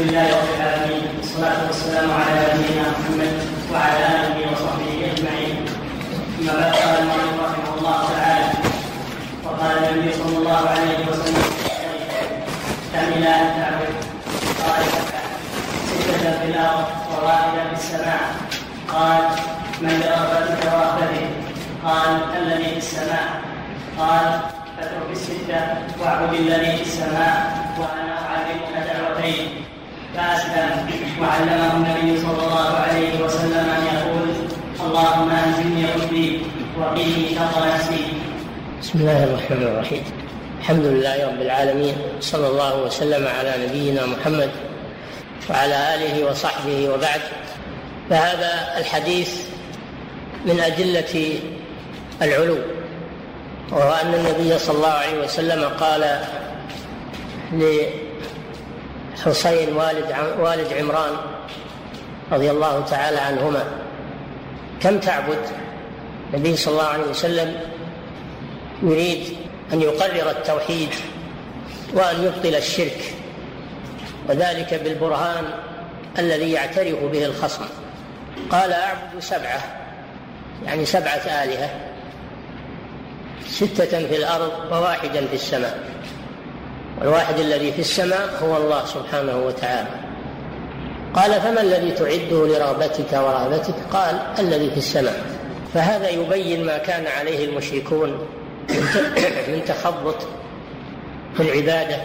لله رب العالمين والصلاة والسلام على نبينا محمد وعلى آله وصحبه أجمعين. أما بعد قال المؤلف رحمه الله تعالى وقال النبي صلى الله عليه وسلم إلى أن تعبد؟ قال ستة في الأرض وواحدة في السماء. قال من برغبتك ورغبته قال الذي في السماء. قال فاترك الستة واعبد الذي في السماء وأنا أعلمك دعوتين فأسلم وعلمه النبي صلى الله عليه وسلم أن يقول اللهم أنزلني ربي وقيني شر نفسي. بسم الله الرحمن الرحيم. الحمد لله رب العالمين صلى الله وسلم على نبينا محمد وعلى آله وصحبه وبعد. فهذا الحديث من أدلة العلو وهو أن النبي صلى الله عليه وسلم قال لحسين والد والد عمران رضي الله تعالى عنهما. كم تعبد؟ النبي صلى الله عليه وسلم يريد أن يقرر التوحيد وأن يبطل الشرك وذلك بالبرهان الذي يعترف به الخصم. قال أعبد سبعة يعني سبعة آلهة ستة في الأرض وواحدا في السماء. والواحد الذي في السماء هو الله سبحانه وتعالى. قال فما الذي تعده لرغبتك ورهبتك؟ قال الذي في السماء. فهذا يبين ما كان عليه المشركون من تخبط في العبادة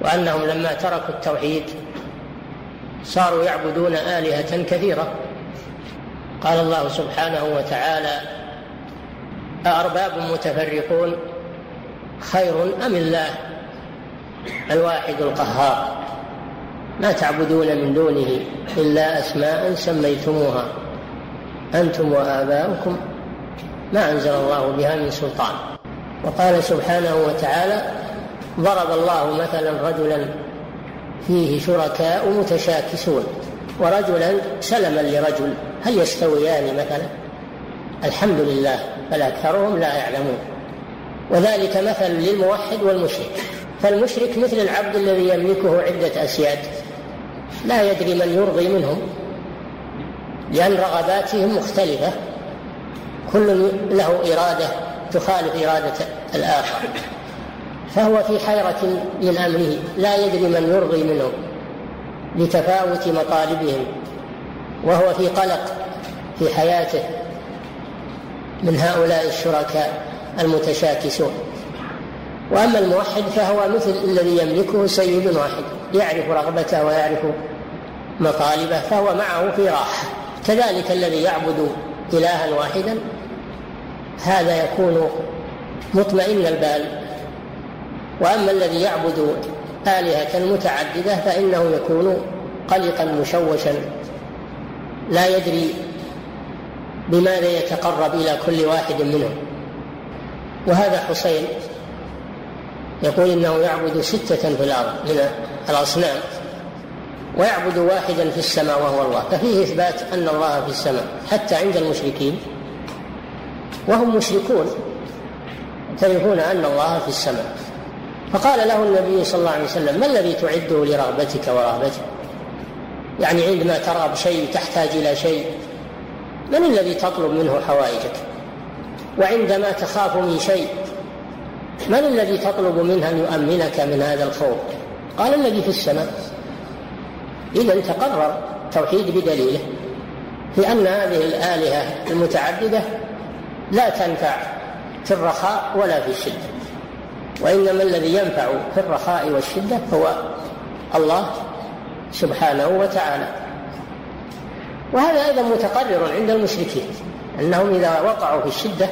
وأنهم لما تركوا التوحيد صاروا يعبدون آلهة كثيرة. قال الله سبحانه وتعالى أأرباب متفرقون خير أم الله؟ الواحد القهار. ما تعبدون من دونه إلا أسماء سميتموها. أنتم وآباؤكم ما أنزل الله بها من سلطان. وقال سبحانه وتعالى ضرب الله مثلا رجلا فيه شركاء متشاكسون ورجلا سلما لرجل. هل يستويان مثلا؟ الحمد لله بل أكثرهم لا يعلمون. وذلك مثل للموحد والمشرك. فالمشرك مثل العبد الذي يملكه عدة أسياد. لا يدري من يرضي منهم. لأن رغباتهم مختلفة. كل له إرادة تخالف إرادة الآخر. فهو في حيرة من أمره. لا يدري من يرضي منهم. لتفاوت مطالبهم. وهو في قلق في حياته من هؤلاء الشركاء. المتشاكسون. وأما الموحد فهو مثل الذي يملكه سيد واحد يعرف رغبته ويعرف مطالبه فهو معه في راحة. كذلك الذي يعبد إلها واحدا هذا يكون مطمئن البال. وأما الذي يعبد آلهة متعددة فإنه يكون قلقا مشوشا لا يدري بماذا يتقرب إلى كل واحد منهم. وهذا حسين يقول إنه يعبد ستة في الأرض من الأصنام ويعبد واحدا في السماء وهو الله. ففيه إثبات أن الله في السماء حتى عند المشركين. وهم مشركون يعترفون أن الله في السماء. فقال له النبي صلى الله عليه وسلم ما الذي تعده لرغبتك ورهبتك؟ يعني عندما ترغب شيء تحتاج إلى شيء من الذي تطلب منه حوائجك؟ وعندما تخاف من شيء من الذي تطلب منه أن يؤمنك من هذا الخوف؟ قال الذي في السماء. إذا تقرر توحيد بدليله في أن هذه الآلهة المتعددة لا تنفع في الرخاء ولا في الشدة. وإنما الذي ينفع في الرخاء والشدة هو الله سبحانه وتعالى. وهذا أيضا متقرر عند المشركين. أنهم إذا وقعوا في الشدة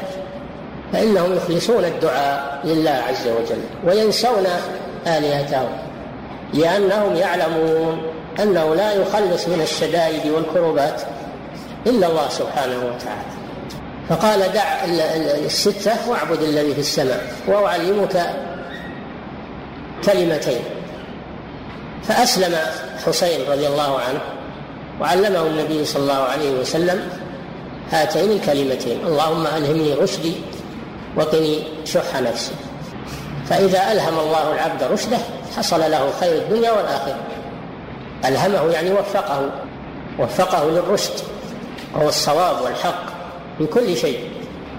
فإنهم يخلصون الدعاء لله عز وجل وينسون آلهتهم لأنهم يعلمون أنه لا يخلص من الشدائد والكربات إلا الله سبحانه وتعالى. فقال دع الستة واعبد الذي في السماء وأعلمك كلمتين. فأسلم حسين رضي الله عنه وعلمه النبي صلى الله عليه وسلم هاتين الكلمتين. اللهم ألهمني رشدي وقني شح نفسي. فإذا ألهم الله العبد رشده حصل له خير الدنيا والآخرة. ألهمه يعني وفقه. وفقه للرشد. وهو الصواب والحق في كل شيء.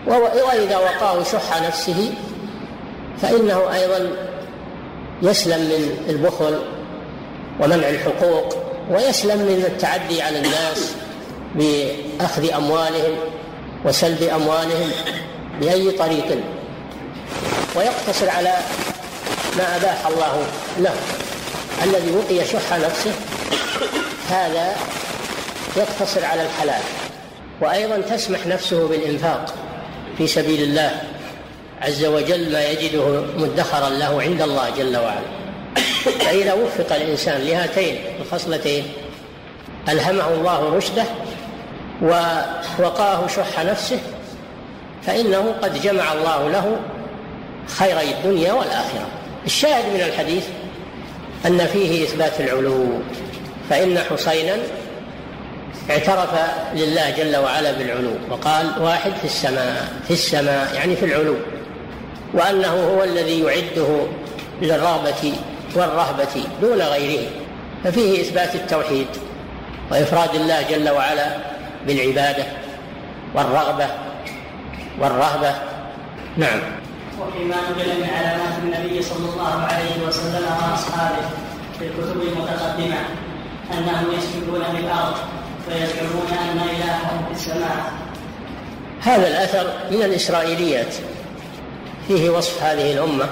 وإذا وقاه شح نفسه فإنه أيضا يسلم من البخل ومنع الحقوق ويسلم من التعدي على الناس. بأخذ أموالهم وسلب أموالهم بأي طريق. ويقتصر على ما أباح الله له. الذي وقي شح نفسه هذا يقتصر على الحلال. وأيضا تسمح نفسه بالإنفاق في سبيل الله. عز وجل ما يجده مدخرا له عند الله جل وعلا. فإذا وفق الإنسان لهاتين الخصلتين ألهمه الله رشده ووقاه شح نفسه فإنه قد جمع الله له خيري الدنيا والآخرة. الشاهد من الحديث أن فيه إثبات العلو فإن حسينا اعترف لله جل وعلا بالعلو وقال واحد في السماء في السماء يعني في العلو وأنه هو الذي يعده للرغبة والرهبة دون غيره. ففيه إثبات التوحيد وإفراد الله جل وعلا بالعبادة والرغبة والرهبة. نعم. وفيما نقل من علامات النبي صلى الله عليه وسلم وأصحابه في الكتب المتقدمة أنهم يسجدون بالارض ويزعمون أن إلههم في السماء. هذا الأثر من الإسرائيليات. فيه وصف هذه الأمة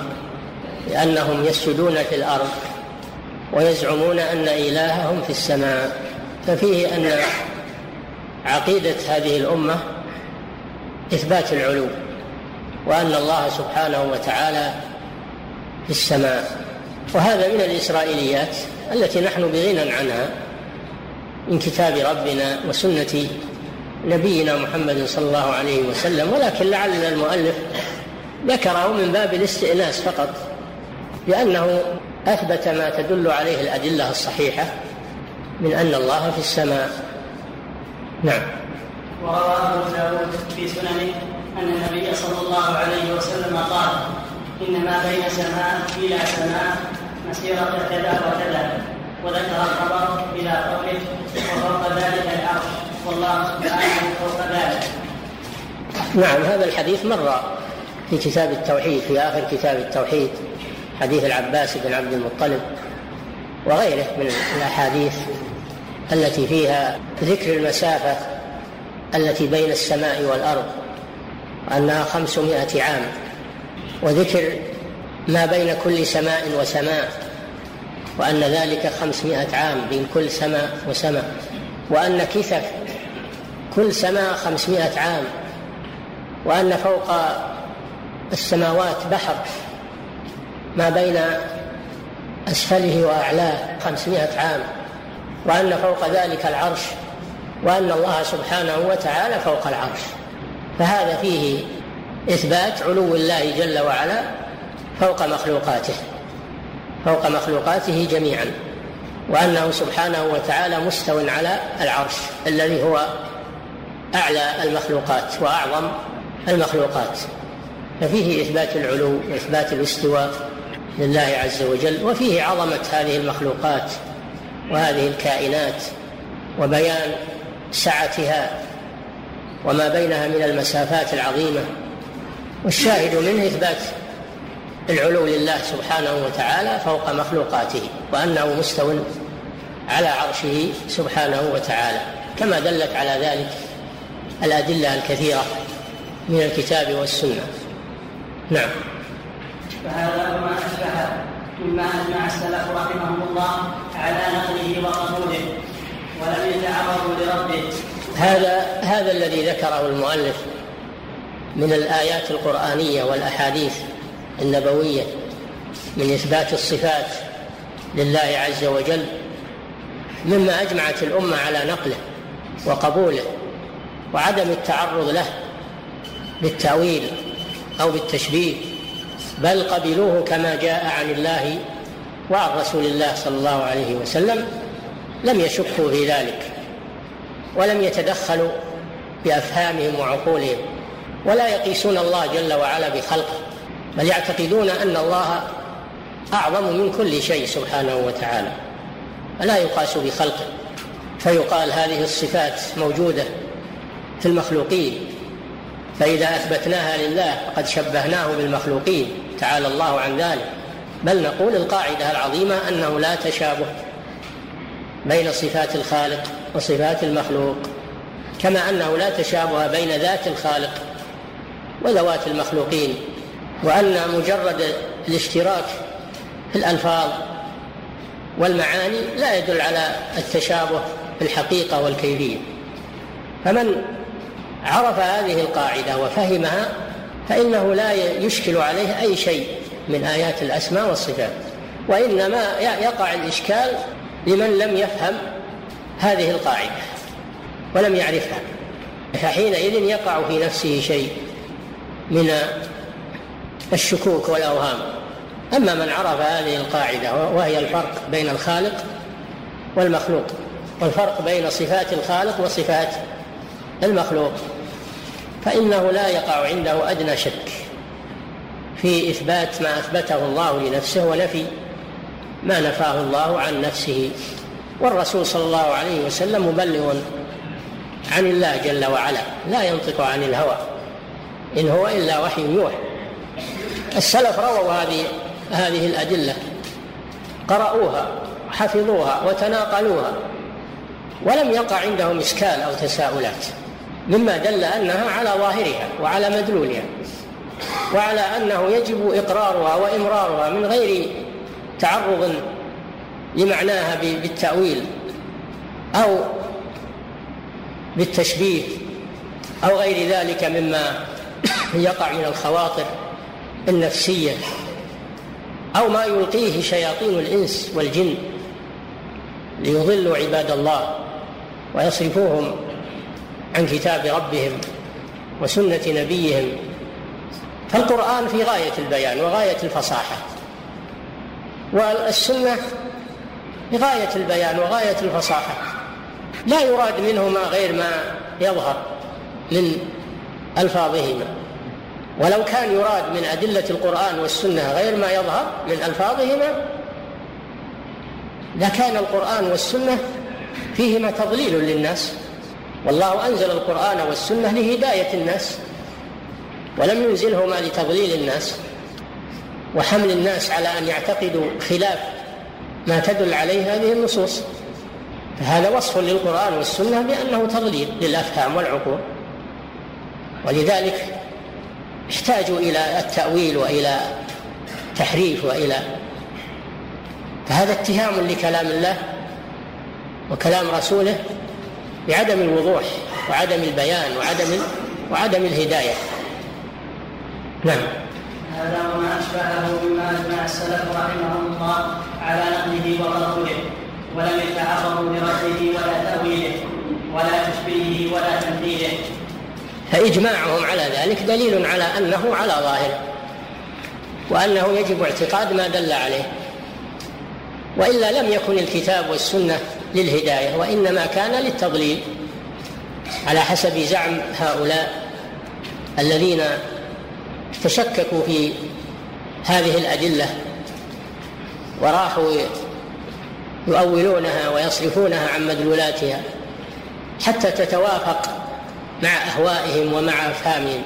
لانهم يسجدون في الأرض ويزعمون أن إلههم في السماء. ففيه أن عقيدة هذه الأمة إثبات العلو وأن الله سبحانه وتعالى في السماء. وهذا من الإسرائيليات التي نحن بغنى عنها من كتاب ربنا وسنة نبينا محمد صلى الله عليه وسلم. ولكن لعل المؤلف ذكره من باب الاستئناس فقط لأنه أثبت ما تدل عليه الأدلة الصحيحة من أن الله في السماء. نعم. ورواه أبو داود في سننه أن النبي صلى الله عليه وسلم قال إن ما بين سماء إلى سماء مسيرة كذا وكذا وذكر الخبر إلى قوله وفوق ذلك العرش والله سبحانه فوق ذلك. نعم. هذا الحديث مر في كتاب التوحيد في آخر كتاب التوحيد حديث العباس بن عبد المطلب وغيره من الأحاديث. التي فيها ذكر المسافة التي بين السماء والأرض أنها خمسمائة عام وذكر ما بين كل سماء وسماء وأن ذلك خمسمائة عام بين كل سماء وسماء وأن كثف كل سماء خمسمائة عام وأن فوق السماوات بحر ما بين أسفله وأعلاه خمسمائة عام. وأن فوق ذلك العرش وأن الله سبحانه وتعالى فوق العرش. فهذا فيه إثبات علو الله جل وعلا فوق مخلوقاته فوق مخلوقاته جميعا وأنه سبحانه وتعالى مستو على العرش الذي هو أعلى المخلوقات وأعظم المخلوقات. ففيه إثبات العلو وإثبات الاستواء لله عز وجل وفيه عظمة هذه المخلوقات. وهذه الكائنات وبيان سعتها وما بينها من المسافات العظيمة والشاهد منه إثبات العلو لله سبحانه وتعالى فوق مخلوقاته وأنه مستو على عرشه سبحانه وتعالى. كما دلت على ذلك الأدلة الكثيرة من الكتاب والسنة. نعم. فهذا ما أشبه مما اجمع السلف رحمهم الله على نقله وقبوله ولم يتعرضوا لرده هذا هذا الذي ذكره المؤلف من الآيات القرآنية والأحاديث النبوية من إثبات الصفات لله عز وجل مما أجمعت الأمة على نقله وقبوله وعدم التعرض له بالتأويل أو بالتشبيه. بل قبلوه كما جاء عن الله وعن رسول الله صلى الله عليه وسلم لم يشكوا في ذلك ولم يتدخلوا بأفهامهم وعقولهم ولا يقيسون الله جل وعلا بخلقه بل يعتقدون أن الله أعظم من كل شيء سبحانه وتعالى فلا يقاس بخلقه. فيقال هذه الصفات موجودة في المخلوقين فإذا أثبتناها لله فقد شبهناه بالمخلوقين. تعالى الله عن ذلك. بل نقول القاعدة العظيمة أنه لا تشابه بين صفات الخالق وصفات المخلوق كما أنه لا تشابه بين ذات الخالق وذوات المخلوقين وأن مجرد الاشتراك في الألفاظ والمعاني لا يدل على التشابه في الحقيقة والكيفية. فمن عرف هذه القاعدة وفهمها فإنه لا يشكل عليه أي شيء من آيات الأسماء والصفات وإنما يقع الإشكال لمن لم يفهم هذه القاعدة ولم يعرفها. فحينئذ يقع في نفسه شيء من الشكوك والأوهام. أما من عرف هذه القاعدة وهي الفرق بين الخالق والمخلوق والفرق بين صفات الخالق وصفات المخلوق. فإنه لا يقع عنده أدنى شك في إثبات ما أثبته الله لنفسه ونفي ما نفاه الله عن نفسه. والرسول صلى الله عليه وسلم مبلغ عن الله جل وعلا لا ينطق عن الهوى إن هو إلا وحي يوحى. السلف رووا هذه هذه الأدلة قرأوها حفظوها وتناقلوها ولم يقع عندهم إشكال أو تساؤلات. مما دل أنها على ظاهرها وعلى مدلولها وعلى أنه يجب إقرارها وإمرارها من غير تعرض لمعناها بالتأويل أو بالتشبيه أو غير ذلك مما يقع من الخواطر النفسية أو ما يلقيه شياطين الإنس والجن ليضلوا عباد الله ويصرفوهم عن كتاب ربهم وسنة نبيهم فالقرآن في غاية البيان وغاية الفصاحة والسنة بغاية البيان وغاية الفصاحة. لا يراد منهما غير ما يظهر من ألفاظهما. ولو كان يراد من أدلة القرآن والسنة غير ما يظهر من ألفاظهما لكان القرآن والسنة فيهما تضليل للناس. والله أنزل القرآن والسنة لهداية الناس ولم ينزلهما لتضليل الناس وحمل الناس على أن يعتقدوا خلاف ما تدل عليه هذه النصوص. فهذا وصف للقرآن والسنة بأنه تضليل للأفهام والعقول. ولذلك احتاجوا إلى التأويل وإلى تحريف وإلى فهذا اتهام لكلام الله وكلام رسوله بعدم الوضوح وعدم البيان وعدم وعدم الهداية. نعم. هذا وما أشبهه مما أجمع السلف رحمهم الله على نقله وتركه ولم يتعرضوا لرده ولا تأويله ولا تشبيهه ولا تمثيله. فإجماعهم على ذلك دليل على أنه على ظاهره وأنه يجب اعتقاد ما دل عليه. وإلا لم يكن الكتاب والسنة للهداية وإنما كان للتضليل. على حسب زعم هؤلاء الذين تشككوا في هذه الأدلة وراحوا يؤولونها ويصرفونها عن مدلولاتها حتى تتوافق مع أهوائهم ومع أفهامهم.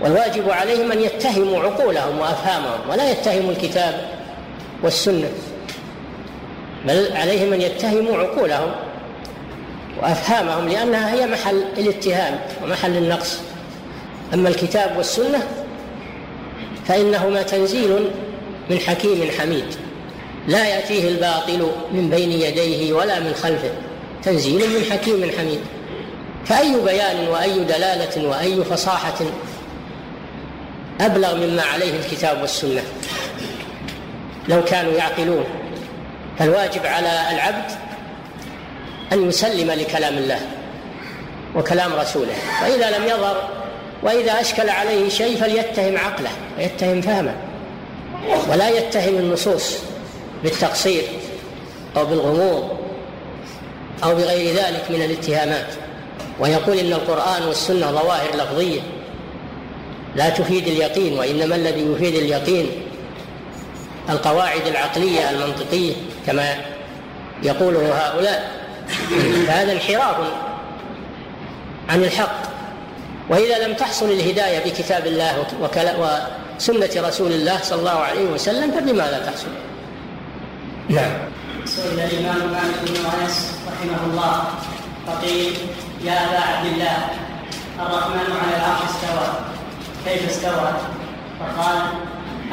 والواجب عليهم أن يتهموا عقولهم وأفهامهم ولا يتهموا الكتاب والسنة. بل عليهم أن يتهموا عقولهم وأفهامهم لأنها هي محل الاتهام ومحل النقص. أما الكتاب والسنة فإنهما تنزيل من حكيم حميد لا يأتيه الباطل من بين يديه ولا من خلفه تنزيل من حكيم حميد. فأي بيان وأي دلالة وأي فصاحة أبلغ مما عليه الكتاب والسنة؟ لو كانوا يعقلون. فالواجب على العبد أن يسلم لكلام الله وكلام رسوله. فإذا لم يظهر وإذا أشكل عليه شيء فليتهم عقله ويتهم فهمه ولا يتهم النصوص بالتقصير أو بالغموض أو بغير ذلك من الاتهامات. ويقول إن القرآن والسنة ظواهر لفظية لا تفيد اليقين وإنما الذي يفيد اليقين القواعد العقلية المنطقية كما يقوله هؤلاء فهذا انحراف عن الحق وإذا لم تحصل الهداية بكتاب الله وسنة رسول الله صلى الله عليه وسلم فبماذا تحصل؟ نعم سئل الإمام مالك بن أنس رحمه الله فقيل يا أبا عبد الله الرحمن على العرش استوى كيف استوى؟ فقال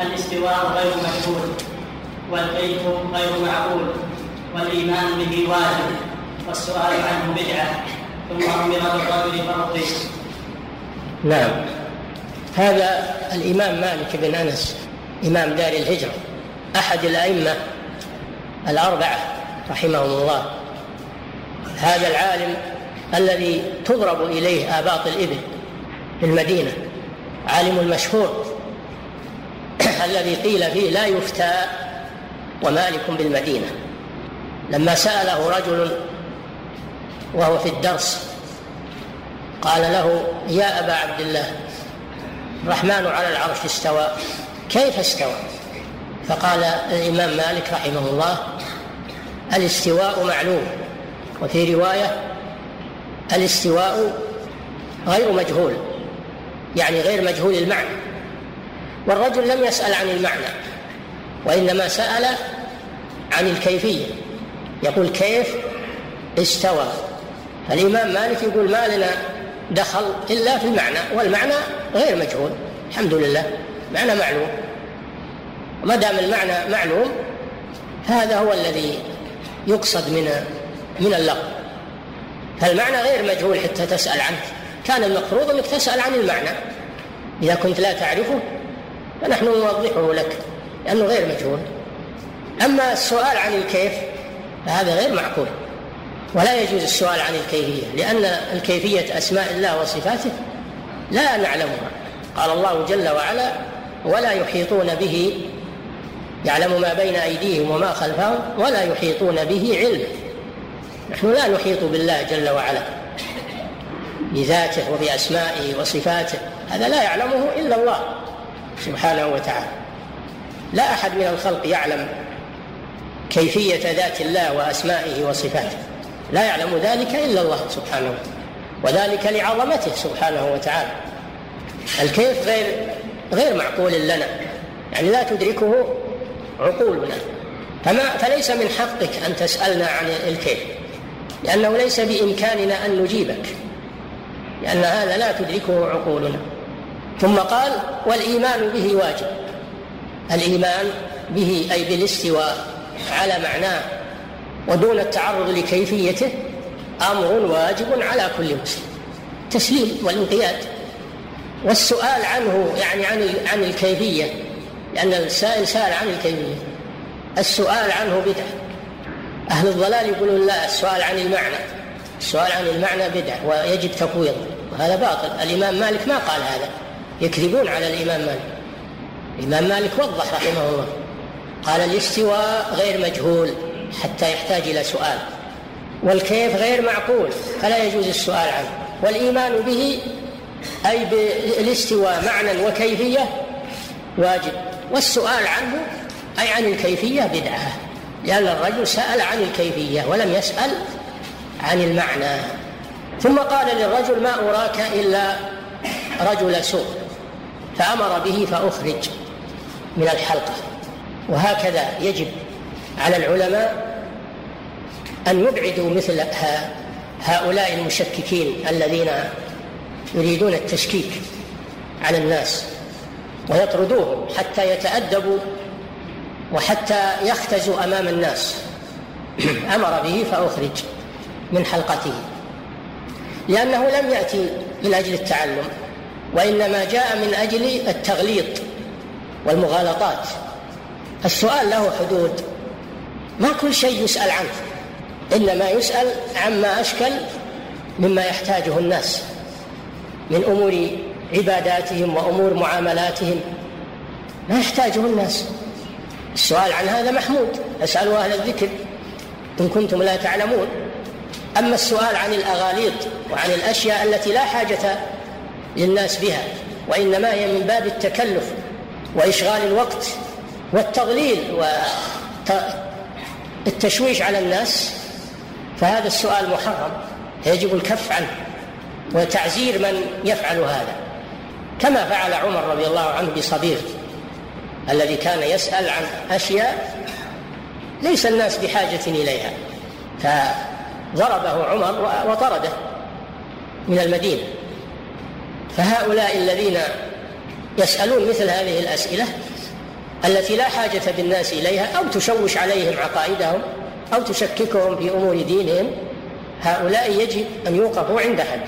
الاستواء غير مشهور والكيف غير معقول والإيمان به واجب والسؤال عنه بدعة ثم أمر بالرجل فرقه نعم. هذا الإمام مالك بن أنس إمام دار الهجرة أحد الأئمة الأربعة رحمهم الله. هذا العالم الذي تضرب إليه آباط الإبل في المدينة عالم المشهور الذي قيل فيه لا يفتى ومالك بالمدينة. لما سأله رجل وهو في الدرس قال له يا أبا عبد الله الرحمن على العرش استوى كيف استوى؟ فقال الإمام مالك رحمه الله الاستواء معلوم وفي رواية الاستواء غير مجهول يعني غير مجهول المعنى والرجل لم يسأل عن المعنى. وإنما سأل عن الكيفية. يقول كيف؟ استوى. الإمام مالك يقول ما لنا دخل إلا في المعنى والمعنى غير مجهول. الحمد لله. معنى معلوم. وما دام المعنى معلوم هذا هو الذي يقصد من من اللفظ. فالمعنى غير مجهول حتى تسأل عنه. كان المفروض أنك تسأل عن المعنى. إذا كنت لا تعرفه فنحن نوضحه لك. لأنه غير مجهول. أما السؤال عن الكيف فهذا غير معقول. ولا يجوز السؤال عن الكيفية لأن الكيفية أسماء الله وصفاته لا نعلمها. قال الله جل وعلا ولا يحيطون به يعلم ما بين أيديهم وما خلفهم ولا يحيطون به علما نحن لا نحيط بالله جل وعلا بذاته وبأسمائه وصفاته هذا لا يعلمه إلا الله سبحانه وتعالى. لا أحد من الخلق يعلم كيفية ذات الله وأسمائه وصفاته. لا يعلم ذلك إلا الله سبحانه وذلك لعظمته سبحانه وتعالى. الكيف غير غير معقول لنا يعني لا تدركه عقولنا. فما فليس من حقك أن تسألنا عن الكيف لأنه ليس بإمكاننا أن نجيبك لأن هذا لا تدركه عقولنا. ثم قال والإيمان به واجب. الإيمان به أي بالاستواء على معناه ودون التعرض لكيفيته أمر واجب على كل مسلم. تسليم والانقياد. والسؤال عنه يعني عن عن الكيفية لأن السائل سأل عن الكيفية. السؤال عنه بدعة. أهل الضلال يقولون لا السؤال عن المعنى. السؤال عن المعنى بدعة ويجب تفويضه. وهذا باطل. الإمام مالك ما قال هذا. يكذبون على الإمام مالك. الإمام مالك وضح رحمه الله. قال الاستواء غير مجهول حتى يحتاج إلى سؤال. والكيف غير معقول فلا يجوز السؤال عنه. والإيمان به أي بالاستواء معنى وكيفية واجب. والسؤال عنه أي عن الكيفية بدعة. لأن الرجل سأل عن الكيفية ولم يسأل عن المعنى. ثم قال للرجل ما أراك إلا رجل سوء. فأمر به فأخرج. من الحلقة وهكذا يجب على العلماء أن يبعدوا مثل هؤلاء المشككين الذين يريدون التشكيك على الناس ويطردوهم حتى يتأدبوا وحتى يختزوا أمام الناس. أمر به فأخرج من حلقته. لأنه لم يأتي من أجل التعلم وإنما جاء من أجل التغليط. والمغالطات. السؤال له حدود. ما كل شيء يسأل عنه. إنما يسأل عما أشكل مما يحتاجه الناس من أمور عباداتهم وأمور معاملاتهم. ما يحتاجه الناس. السؤال عن هذا محمود. أسألوا أهل الذكر إن كنتم لا تعلمون. أما السؤال عن الأغاليط وعن الأشياء التي لا حاجة للناس بها وإنما هي من باب التكلف وإشغال الوقت والتضليل والتشويش على الناس فهذا السؤال محرم يجب الكف عنه وتعزير من يفعل هذا. كما فعل عمر رضي الله عنه بصبيغ الذي كان يسأل عن أشياء ليس الناس بحاجة إليها فضربه عمر وطرده من المدينة. فهؤلاء الذين يسألون مثل هذه الأسئلة التي لا حاجة بالناس إليها أو تشوش عليهم عقائدهم أو تشككهم في أمور دينهم هؤلاء يجب أن يوقفوا عند حد.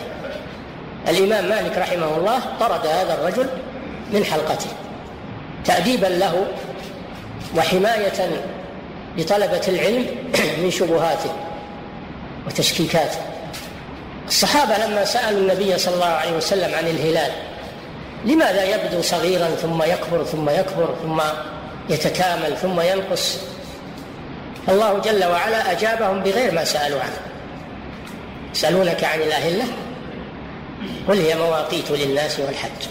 الإمام مالك رحمه الله طرد هذا الرجل من حلقته تأديبا له وحماية لطلبة العلم من شبهاته وتشكيكاته. الصحابة لما سألوا النبي صلى الله عليه وسلم عن الهلال لماذا يبدو صغيرا ثم يكبر ثم يكبر ثم يتكامل ثم ينقص؟ الله جل وعلا أجابهم بغير ما سألوا عنه. يسألونك عن الأهلة؟ قل هي مواقيت للناس والحج.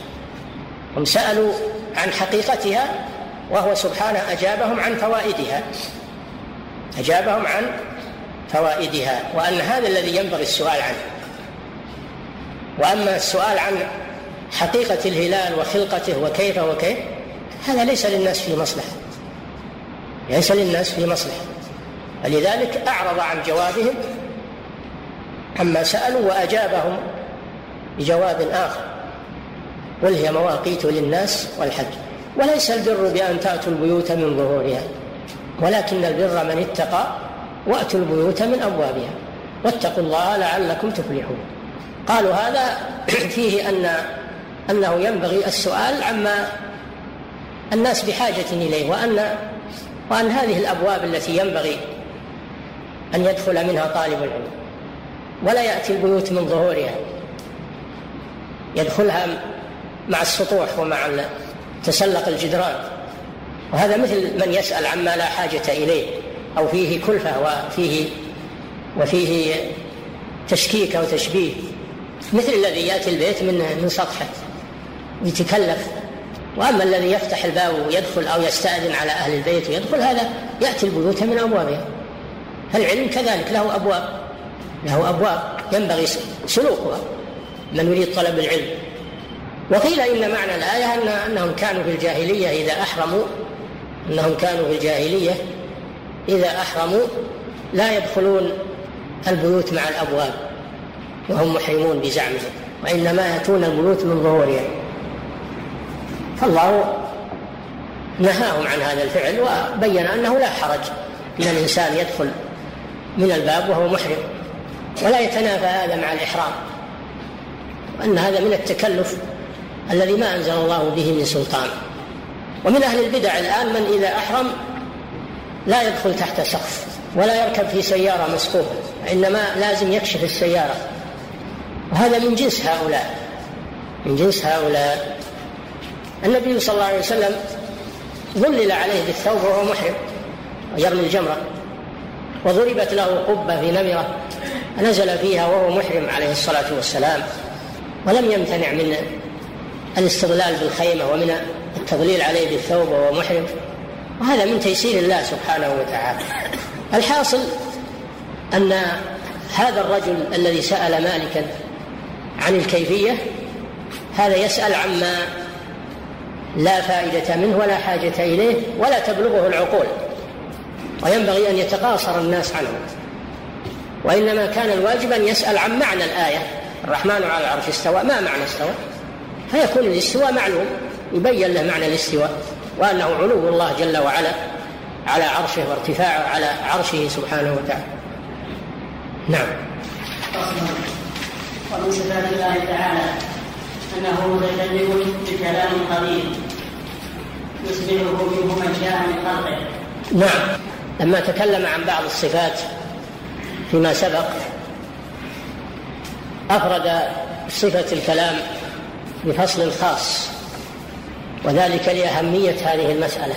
هم سألوا عن حقيقتها وهو سبحانه أجابهم عن فوائدها. أجابهم عن فوائدها. وأن هذا الذي ينبغي السؤال عنه. وأما السؤال عن حقيقة الهلال وخلقته وكيف وكيف؟ هذا ليس للناس في مصلحة. ليس للناس في مصلحة. فلذلك أعرض عن جوابهم عما سألوا وأجابهم بجواب آخر. قل هي مواقيت للناس والحج. وليس البر بأن تأتوا البيوت من ظهورها ولكن البر من اتقى وأتوا البيوت من أبوابها. واتقوا الله لعلكم تفلحون. قالوا هذا فيه أن أنه ينبغي السؤال عما الناس بحاجة إليه وأن وأن هذه الأبواب التي ينبغي أن يدخل منها طالب العلم. ولا يأتي البيوت من ظهورها. يدخلها مع السطوح ومع تسلق الجدران. وهذا مثل من يسأل عما لا حاجة إليه أو فيه كلفة وفيه وفيه تشكيك أو تشبيه. مثل الذي يأتي البيت من من سطحه يتكلف وأما الذي يفتح الباب ويدخل أو يستأذن على أهل البيت ويدخل هذا يأتي البيوت من ابوابها العلم كذلك له أبواب له أبواب ينبغي سلوكها من يريد طلب العلم. وقيل إن معنى الآية ان أنهم كانوا في الجاهلية إذا أحرموا أنهم كانوا في الجاهلية إذا أحرموا لا يدخلون البيوت مع الأبواب وهم محرمون بزعمهم وإنما يأتون البيوت من ظهورها فالله نهاهم عن هذا الفعل وبين أنه لا حرج إن الإنسان يدخل من الباب وهو محرم ولا يتنافى هذا مع الإحرام وأن هذا من التكلف الذي ما أنزل الله به من سلطان. ومن أهل البدع الآن من إذا أحرم لا يدخل تحت سقف ولا يركب في سيارة مسقوفه وإنما لازم يكشف السيارة. وهذا من جنس هؤلاء من جنس هؤلاء. النبي صلى الله عليه وسلم ظلل عليه بالثوب وهو محرم ويرمي الجمرة وضربت له قبة في نمرة نزل فيها وهو محرم عليه الصلاة والسلام ولم يمتنع من الاستغلال بالخيمة ومن التضليل عليه بالثوب وهو محرم. وهذا من تيسير الله سبحانه وتعالى. الحاصل أن هذا الرجل الذي سأل مالكا عن الكيفية هذا يسأل عما لا فائدة منه ولا حاجة إليه ولا تبلغه العقول. وينبغي أن يتقاصر الناس عنه. وإنما كان الواجب أن يسأل عن معنى الآية. الرحمن على العرش استوى. ما معنى استوى؟ فيكون الاستواء معلوم. يبين له معنى الاستواء. وأنه علو الله جل وعلا على عرشه وارتفاعه على عرشه سبحانه وتعالى. نعم. صفات الله تعالى أنه متكلم بكلام قديم يصبره منه من شاء من خلقه. نعم. لما تكلم عن بعض الصفات فيما سبق أفرد صفة الكلام بفصل خاص وذلك لأهمية هذه المسألة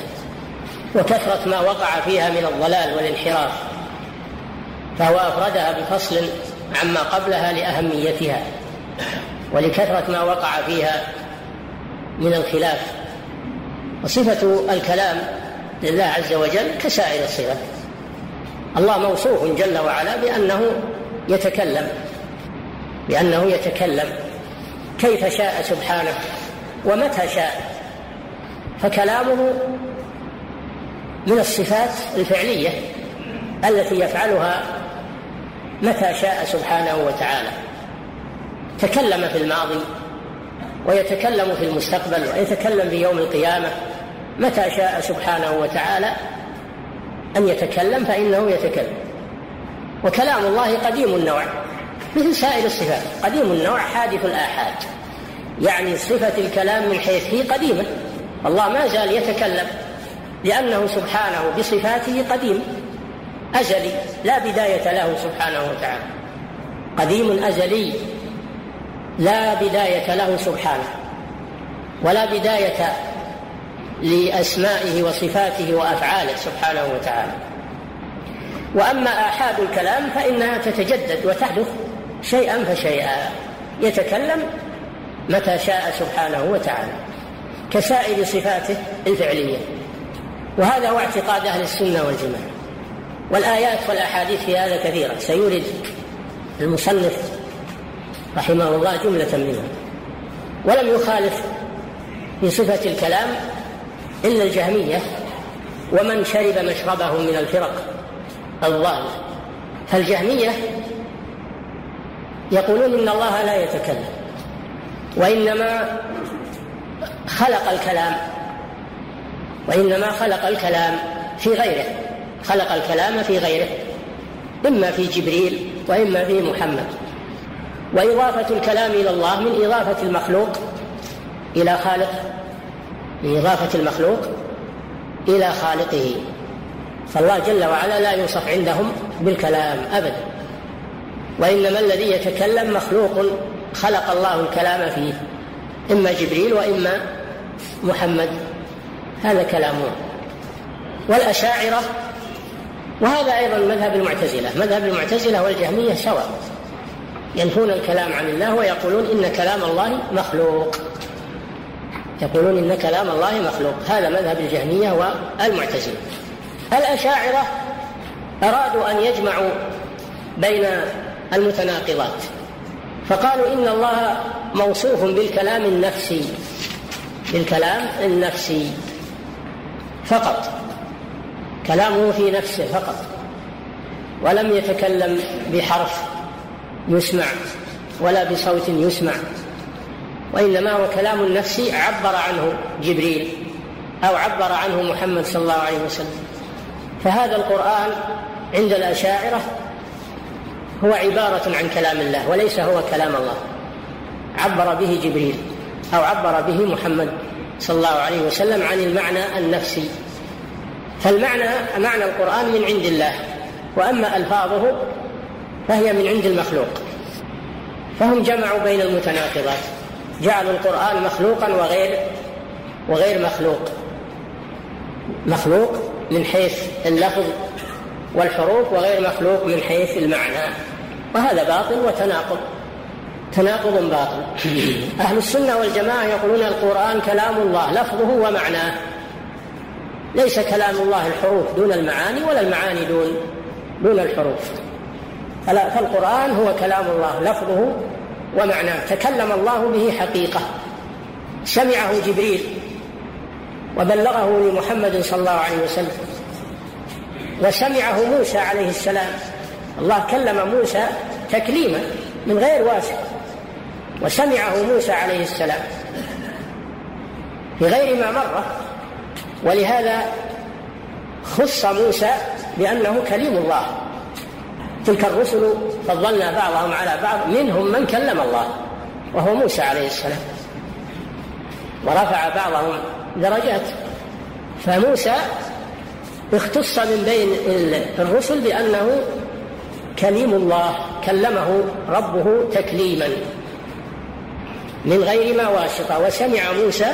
وكثرة ما وقع فيها من الضلال والانحراف فهو أفردها بفصل عما قبلها لأهميتها. ولكثرة ما وقع فيها من الخلاف. وصفة الكلام لله عز وجل كسائر الصفات. الله موصوف جل وعلا بأنه يتكلم بأنه يتكلم. كيف شاء سبحانه ومتى شاء. فكلامه من الصفات الفعلية التي يفعلها متى شاء سبحانه وتعالى. تكلم في الماضي ويتكلم في المستقبل ويتكلم في يوم القيامة متى شاء سبحانه وتعالى أن يتكلم فإنه يتكلم. وكلام الله قديم النوع مثل سائر الصفات قديم النوع حادث الآحاد. يعني صفة الكلام من حيث هي قديمة. الله ما زال يتكلم لأنه سبحانه بصفاته قديم أزلي لا بداية له سبحانه وتعالى. قديم أزلي. لا بداية له سبحانه ولا بداية لأسمائه وصفاته وأفعاله سبحانه وتعالى. وأما آحاد الكلام فإنها تتجدد وتحدث شيئا فشيئا يتكلم متى شاء سبحانه وتعالى كسائر صفاته الفعلية. وهذا هو اعتقاد أهل السنة والجماعة. والآيات والأحاديث في هذا كثيره سيورد المصنف رحمه الله جملة منها. ولم يخالف في صفة الكلام الا الجهمية ومن شرب مشربهم من الفرق الضاله فالجهمية يقولون إن الله لا يتكلم وإنما خلق الكلام وإنما خلق الكلام في غيره خلق الكلام في غيره إما في جبريل وإما في محمد. وإضافة الكلام إلى الله من إضافة المخلوق إلى خالق. من إضافة المخلوق إلى خالقه. فالله جل وعلا لا يوصف عندهم بالكلام أبدا. وإنما الذي يتكلم مخلوق خلق الله الكلام فيه. إما جبريل وإما محمد. هذا كلامه. والأشاعرة. وهذا أيضا مذهب المعتزلة. مذهب المعتزلة والجهمية سواء. ينفون الكلام عن الله ويقولون إن كلام الله مخلوق. يقولون إن كلام الله مخلوق. هذا مذهب الجهمية والمعتزلة. الأشاعرة أرادوا أن يجمعوا بين المتناقضات. فقالوا إن الله موصوف بالكلام النفسي. بالكلام النفسي. فقط. كلامه في نفسه فقط. ولم يتكلم بحرف. يسمع ولا بصوت يسمع وإنما هو كلام نفسي عبر عنه جبريل أو عبر عنه محمد صلى الله عليه وسلم. فهذا القرآن عند الأشاعرة هو عبارة عن كلام الله وليس هو كلام الله. عبر به جبريل أو عبر به محمد صلى الله عليه وسلم عن المعنى النفسي. فالمعنى معنى القرآن من عند الله وأما ألفاظه فهي من عند المخلوق. فهم جمعوا بين المتناقضات. جعلوا القرآن مخلوقا وغير وغير مخلوق. مخلوق من حيث اللفظ والحروف وغير مخلوق من حيث المعنى. وهذا باطل وتناقض. تناقض باطل. أهل السنة والجماعة يقولون القرآن كلام الله لفظه ومعناه. ليس كلام الله الحروف دون المعاني ولا المعاني دون دون الحروف. فالقرآن هو كلام الله لفظه ومعناه. تكلم الله به حقيقة. سمعه جبريل وبلغه لمحمد صلى الله عليه وسلم. وسمعه موسى عليه السلام. الله كلم موسى تكليما من غير واسطة وسمعه موسى عليه السلام. في غير ما مر. ولهذا خص موسى بأنه كليم الله. تلك الرسل فضلنا بعضهم على بعض منهم من كلم الله وهو موسى عليه السلام. ورفع بعضهم درجات. فموسى اختص من بين الرسل بأنه كليم الله كلمه ربه تكليما من غير ما واسطة وسمع موسى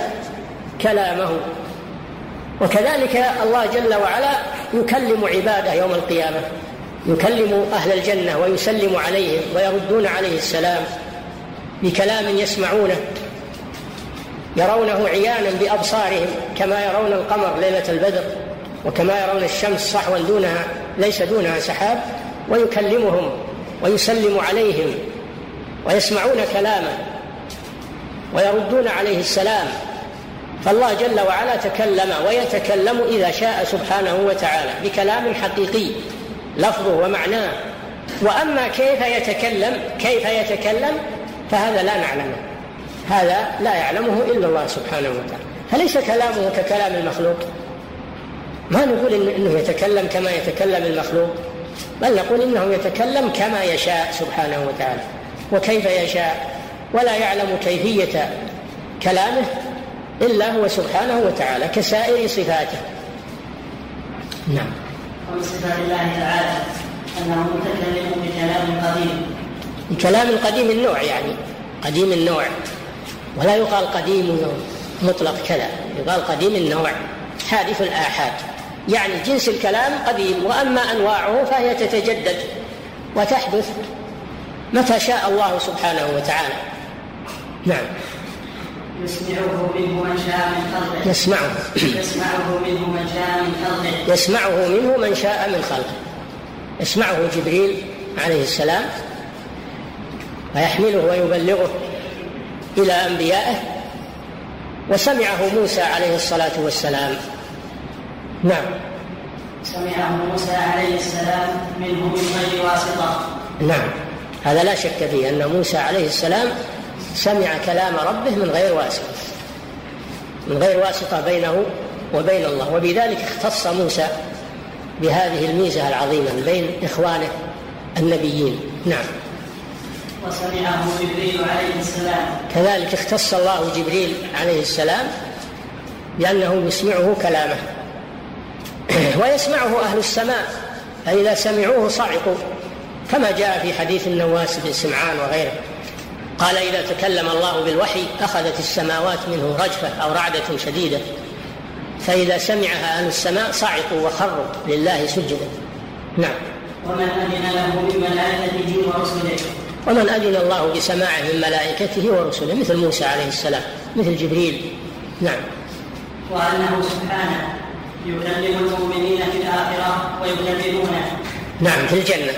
كلامه. وكذلك الله جل وعلا يكلم عباده يوم القيامة. يكلم أهل الجنة ويسلم عليهم ويردون عليه السلام بكلام يسمعونه يرونه عيانا بأبصارهم كما يرون القمر ليلة البدر وكما يرون الشمس صحوا دونها ليس دونها سحاب ويكلمهم ويسلم عليهم ويسمعون كلامه ويردون عليه السلام. فالله جل وعلا تكلم ويتكلم إذا شاء سبحانه وتعالى بكلام حقيقي. لفظه ومعناه. وأما كيف يتكلم كيف يتكلم فهذا لا نعلمه. هذا لا يعلمه إلا الله سبحانه وتعالى. فليس كلامه ككلام المخلوق؟ ما نقول إنه يتكلم كما يتكلم المخلوق بل نقول إنه يتكلم كما يشاء سبحانه وتعالى. وكيف يشاء؟ ولا يعلم كيفية كلامه إلا هو سبحانه وتعالى كسائر صفاته. نعم. ومن صفات الله تعالى أنه متكلم بكلام قديم. بكلام قديم النوع يعني قديم النوع. ولا يقال قديم مطلق كذا يقال قديم النوع حادث الآحاد. يعني جنس الكلام قديم وأما أنواعه فهي تتجدد وتحدث متى شاء الله سبحانه وتعالى. نعم. يسمعه منه من شاء من خلقه. يسمعه. يسمعه منه من شاء من خلقه. يسمعه منه من شاء من خلقه. يسمعه جبريل عليه السلام ويحمله ويبلغه إلى أنبيائه وسمعه موسى عليه الصلاة والسلام. نعم. سمعه موسى عليه السلام منه من غير واسطة. نعم. هذا لا شك فيه أن موسى عليه السلام سمع كلام ربه من غير واسطة. من غير واسطة بينه وبين الله. وبذلك اختص موسى بهذه الميزة العظيمة بين إخوانه النبيين. نعم. وسمعه جبريل عليه السلام. كذلك اختص الله جبريل عليه السلام بأنه يسمعه كلامه. ويسمعه أهل السماء. فإذا سمعوه صعقوا. كما جاء في حديث النواس بن سمعان وغيره. قال إذا تكلم الله بالوحي أخذت السماوات منه رجفة أو رعدة شديدة فإذا سمعها أهل السماء صعقوا وخروا لله سجدا. نعم. ومن أذن له من ملائكته ورسله. ومن أذن الله بسماعه من ملائكته ورسله مثل موسى عليه السلام مثل جبريل. نعم. وأنه سبحانه يكلم المؤمنين في الآخرة ويكلمونه. نعم في الجنة.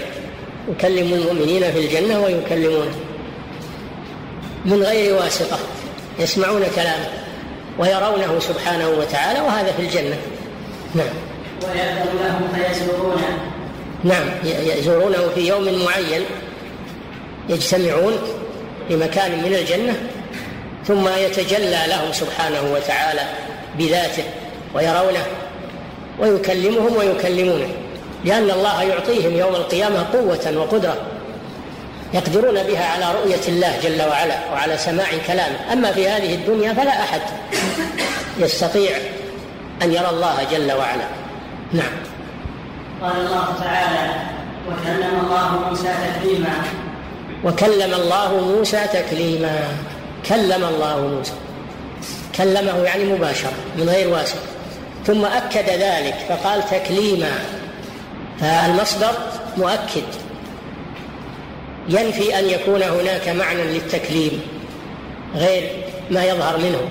يكلم المؤمنين في الجنة ويكلمونه. من غير واسطة يسمعون كلامه ويرونه سبحانه وتعالى وهذا في الجنة. نعم. ويأذن لهم فيزورونه. نعم يزورونه في يوم معين يجتمعون في مكان من الجنة ثم يتجلى لهم سبحانه وتعالى بذاته ويرونه ويكلمهم ويكلمونه لأن الله يعطيهم يوم القيامة قوة وقدرة. يقدرون بها على رؤية الله جل وعلا وعلى سماع كلامه. أما في هذه الدنيا فلا أحد يستطيع أن يرى الله جل وعلا. نعم. قال الله تعالى وكلم الله موسى تكليما. وكلم الله موسى تكليما. كلم الله موسى. كلمه يعني مباشرة من غير واسطة. ثم أكد ذلك فقال تكليما. فالمصدر مؤكد. ينفي أن يكون هناك معنى للتكليم غير ما يظهر منه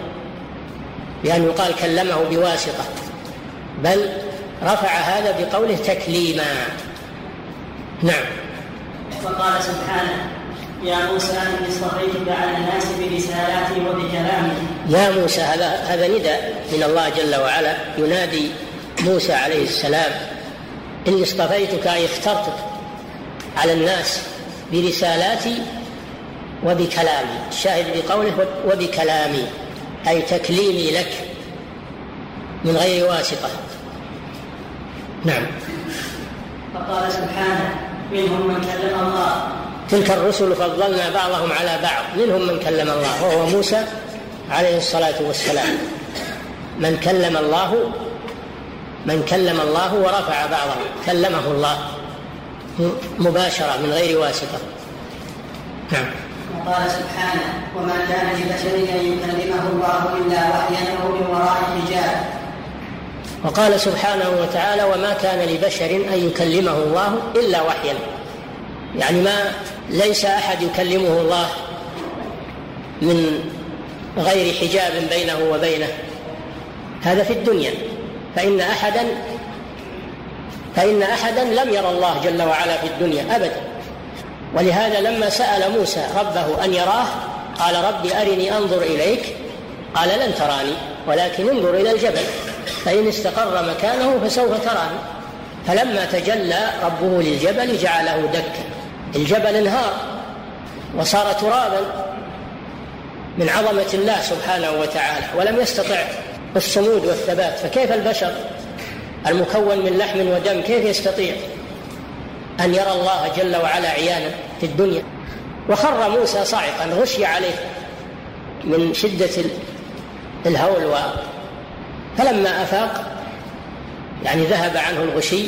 بأن يقال كلمه بواسطة بل رفع هذا بقوله تكليما. نعم. وقال سبحانه يا موسى إني اصطفيتك على الناس برسالاتي وبكلامي. يا موسى هذا هذا نداء من الله جل وعلا. ينادي موسى عليه السلام إني اصطفيتك أي اخترتك على الناس برسالاتي وبكلامي. الشاهد بقوله وبكلامي أي تكليمي لك من غير واسطة. نعم. فقال سبحانه منهم من كلم الله تلك الرسل فضلنا بعضهم على بعض. منهم من كلم الله وهو موسى عليه الصلاة والسلام. من كلم الله من كلم الله ورفع بعضه كلمه الله. مباشرة من غير واسطة. نعم. وقال سبحانه وما كان لبشر أن يكلمه الله إلا وحيا أو من وراء حجاب. وقال سبحانه وتعالى وما كان لبشر أن يكلمه الله إلا وحيا. يعني ما ليس أحد يكلمه الله من غير حجاب بينه وبينه. هذا في الدنيا. فإن أحدا فإن أحدا لم يرى الله جل وعلا في الدنيا أبدا. ولهذا لما سأل موسى ربه أن يراه قال رب أرني أنظر إليك. قال لن تراني ولكن انظر إلى الجبل. فإن استقر مكانه فسوف تراني. فلما تجلى ربه للجبل جعله دكا. الجبل انهار وصار ترابا من عظمة الله سبحانه وتعالى ولم يستطع الصمود والثبات. فكيف البشر المكون من لحم ودم كيف يستطيع أن يرى الله جل وعلا عيانا في الدنيا؟ وخر موسى صاعقا غشي عليه من شدة الهول و فلما أفاق يعني ذهب عنه الغشي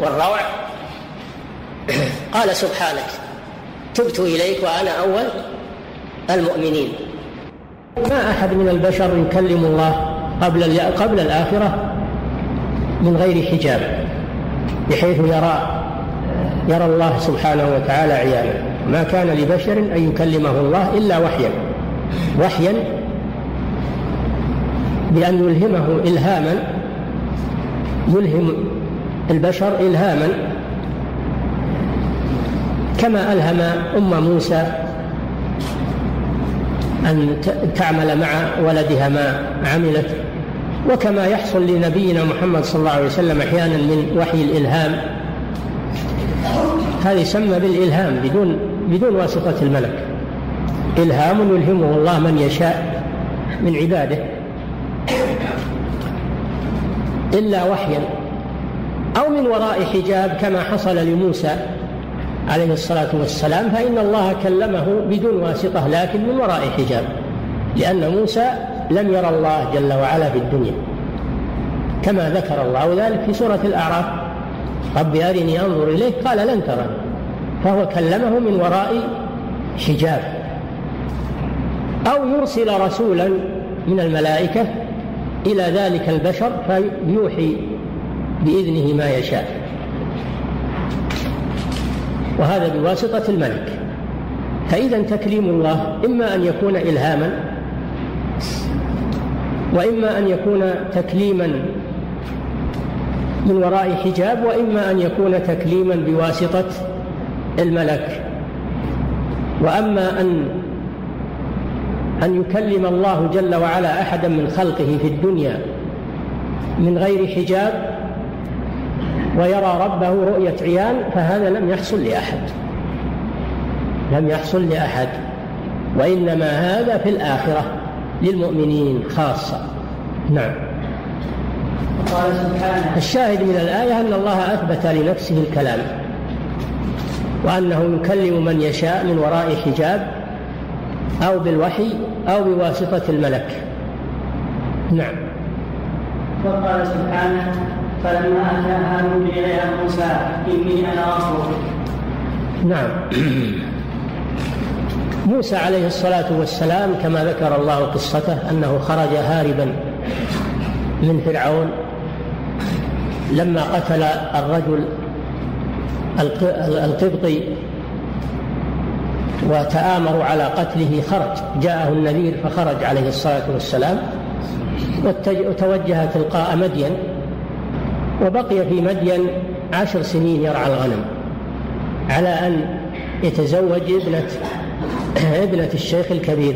والروع قال سبحانك تبت إليك وأنا أول المؤمنين. ما أحد من البشر يكلم الله قبل قبل الآخرة؟ من غير حجاب بحيث يرى يرى الله سبحانه وتعالى عيانا ما كان لبشر أن يكلمه الله إلا وحيا. وحيا بأن يلهمه إلهاما يلهم البشر إلهاما. كما ألهم أم موسى أن تعمل مع ولدها ما عملت. وكما يحصل لنبينا محمد صلى الله عليه وسلم أحيانا من وحي الإلهام. هذا يسمى بالإلهام بدون بدون واسطة الملك. إلهام يلهمه الله من يشاء من عباده. إلا وحيا أو من وراء حجاب كما حصل لموسى عليه الصلاة والسلام فإن الله كلمه بدون واسطة لكن من وراء حجاب. لأن موسى لم يرى الله جل وعلا في الدنيا. كما ذكر الله ذلك في سورة الأعراف. رب أرني أنظر إليك. قال لن ترى فهو كلمه من وراء حجاب. أو يرسل رسولا من الملائكة إلى ذلك البشر فيوحي بإذنه ما يشاء. وهذا بواسطة الملك. فإذا تكليم الله إما أن يكون إلهاما وإما أن يكون تكليما من وراء حجاب وإما أن يكون تكليما بواسطة الملك. وأما أن أن يكلم الله جل وعلا أحدا من خلقه في الدنيا من غير حجاب ويرى ربه رؤية عيان فهذا لم يحصل لأحد. لم يحصل لأحد. وإنما هذا في الآخرة. للمؤمنين خاصة. نعم. قال سبحانه. الشاهد من الآية أن الله أثبت لنفسه الكلام وأنه يكلم من يشاء من وراء حجاب أو بالوحي أو بواسطة الملك. نعم. وقال سبحانه فلما أتاها نودي يا موسى إني أنا ربك نعم. موسى عليه الصلاة والسلام كما ذكر الله قصته أنه خرج هاربا من فرعون لما قتل الرجل القبطي وتآمروا على قتله خرج. جاءه النذير فخرج عليه الصلاة والسلام وتوجه تلقاء مدين وبقي في مدين عشر سنين يرعى الغنم على أن يتزوج ابنة ابنة الشيخ الكبير.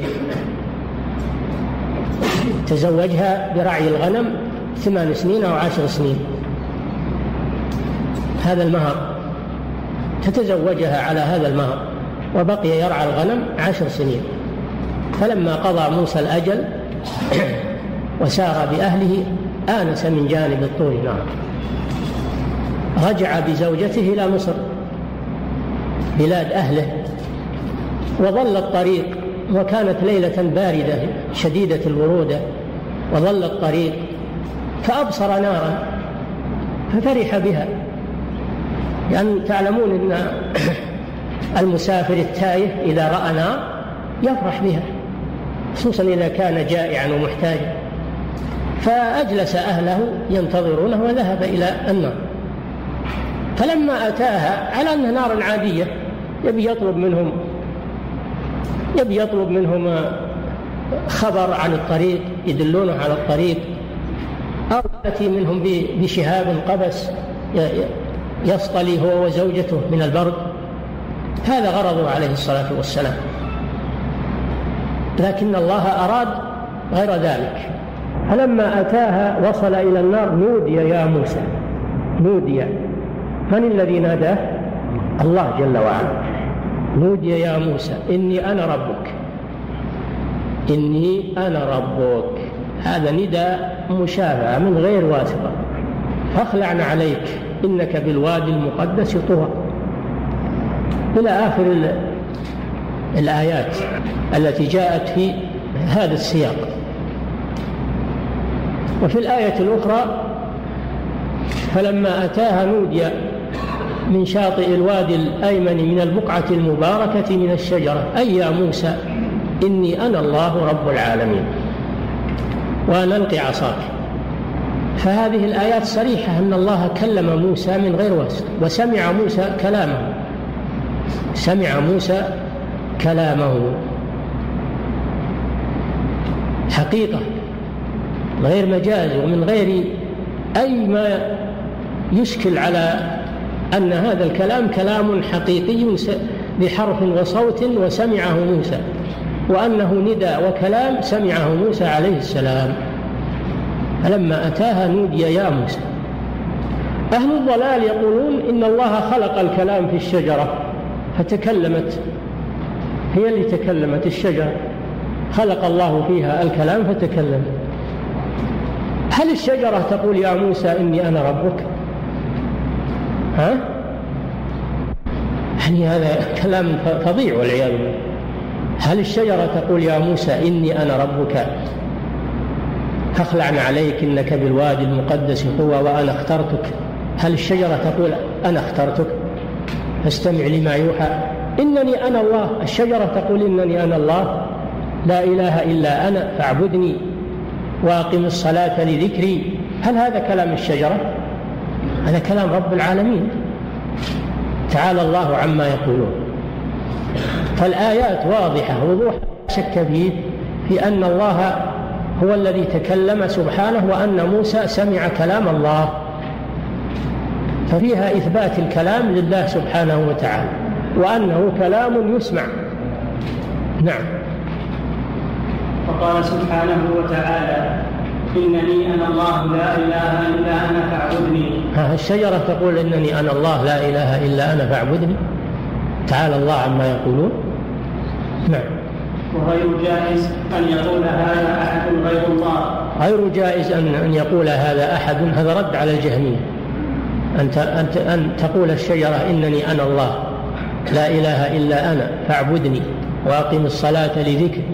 تزوجها برعي الغنم ثمان سنين أو عشر سنين. هذا المهر. فتزوجها على هذا المهر وبقي يرعى الغنم عشر سنين. فلما قضى موسى الأجل وسار بأهله آنس من جانب الطور نار. رجع بزوجته إلى مصر. بلاد أهله. وظل الطريق وكانت ليلة باردة شديدة البرودة وظل الطريق فأبصر نارا ففرح بها. لأن تعلمون أن المسافر التائه إذا رأى نار يفرح بها خصوصا إذا كان جائعا ومحتاجا فأجلس أهله ينتظرونه وذهب إلى النار. فلما أتاها على أنها نار عادية يبي يطلب منهم يبي يطلب منهم خبر عن الطريق يدلونه على الطريق. أو يأتي منهم بشهاب قبس يصطلي هو وزوجته من البرد. هذا غرضه عليه الصلاة والسلام. لكن الله أراد غير ذلك. فلما أتاها وصل إلى النار نودي يا موسى نودي. من الذي ناداه؟ الله جل وعلا. نودي يا موسى إني أنا ربك. إني أنا ربك. هذا نداء مشافعة من غير واسطة. فاخلعن عليك إنك بالوادي المقدس طوى. إلى آخر الآيات التي جاءت في هذا السياق. وفي الآية الأخرى فلما أتاها نودي من شاطئ الوادي الأيمن من البقعة المباركة من الشجرة. أي يا موسى إني أنا الله رب العالمين. وأن ألقي عصاك. فهذه الآيات صريحة أن الله كلم موسى من غير واسطة وسمع موسى كلامه. سمع موسى كلامه. حقيقة غير مجاز ومن غير أي ما يشكل على أن هذا الكلام كلام حقيقي بحرف وصوت وسمعه موسى وأنه ندى وكلام سمعه موسى عليه السلام. فلما أتاها نودي يا موسى أهل الضلال يقولون إن الله خلق الكلام في الشجرة فتكلمت هي اللي تكلمت الشجرة خلق الله فيها الكلام فتكلمت هل الشجرة تقول يا موسى إني أنا ربك؟ ها؟ يعني هذا كلام فظيع والعياذ بالله. هل الشجرة تقول يا موسى إني أنا ربك؟ فاخلعن عليك إنك بالوادي المقدس طوى وأنا اخترتك. هل الشجرة تقول أنا اخترتك؟ فاستمع لما يوحى. إنني أنا الله. الشجرة تقول إنني أنا الله. لا إله إلا أنا فاعبدني وأقم الصلاة لذكري. هل هذا كلام الشجرة؟ هذا كلام رب العالمين. تعالى الله عما يقولون. فالآيات واضحة وضوح شك فيه في أن الله هو الذي تكلم سبحانه وأن موسى سمع كلام الله. ففيها إثبات الكلام لله سبحانه وتعالى وأنه كلام يسمع. نعم. وقال سبحانه وتعالى إنني أنا الله لا إله إلا أنا فاعبدني. ها الشجرة تقول إنني أنا الله لا إله إلا أنا فاعبدني. تعالى الله عما يقولون. نعم. وغير جائز أن يقول هذا أحد غير الله. غير جائز أن أن يقول هذا أحد. هذا رد على الجهمية. أن أن أن تقول الشجرة إنني أنا الله لا إله إلا أنا فاعبدني. وأقم الصلاة لذكري.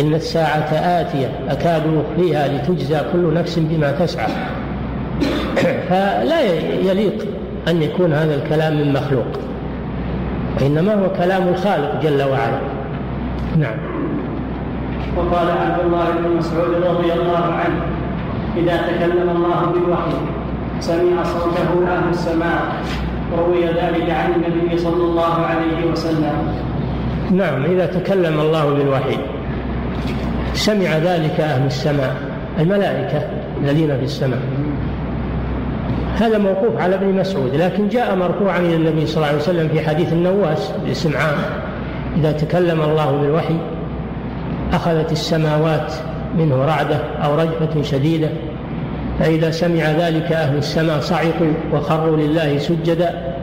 إن الساعة آتية أكاد أخفيها لتجزى كل نفس بما تسعى. فلا يليق أن يكون هذا الكلام من مخلوق وإنما هو كلام الخالق جل وعلا. نعم. وقال عبد الله بن مسعود رضي الله عنه إذا تكلم الله بالوحي سمع صوته أهل السماء. وروي ذلك عن النبي صلى الله عليه وسلم. نعم إذا تكلم الله بالوحي. سمع ذلك أهل السماء الملائكة الذين في السماء. هذا موقوف على ابن مسعود لكن جاء مرفوعا إلى النبي صلى الله عليه وسلم في حديث النواس بسمعان إذا تكلم الله بالوحي أخذت السماوات منه رعدة أو رجفة شديدة. فإذا سمع ذلك أهل السماء صعقوا وخروا لله سجدا.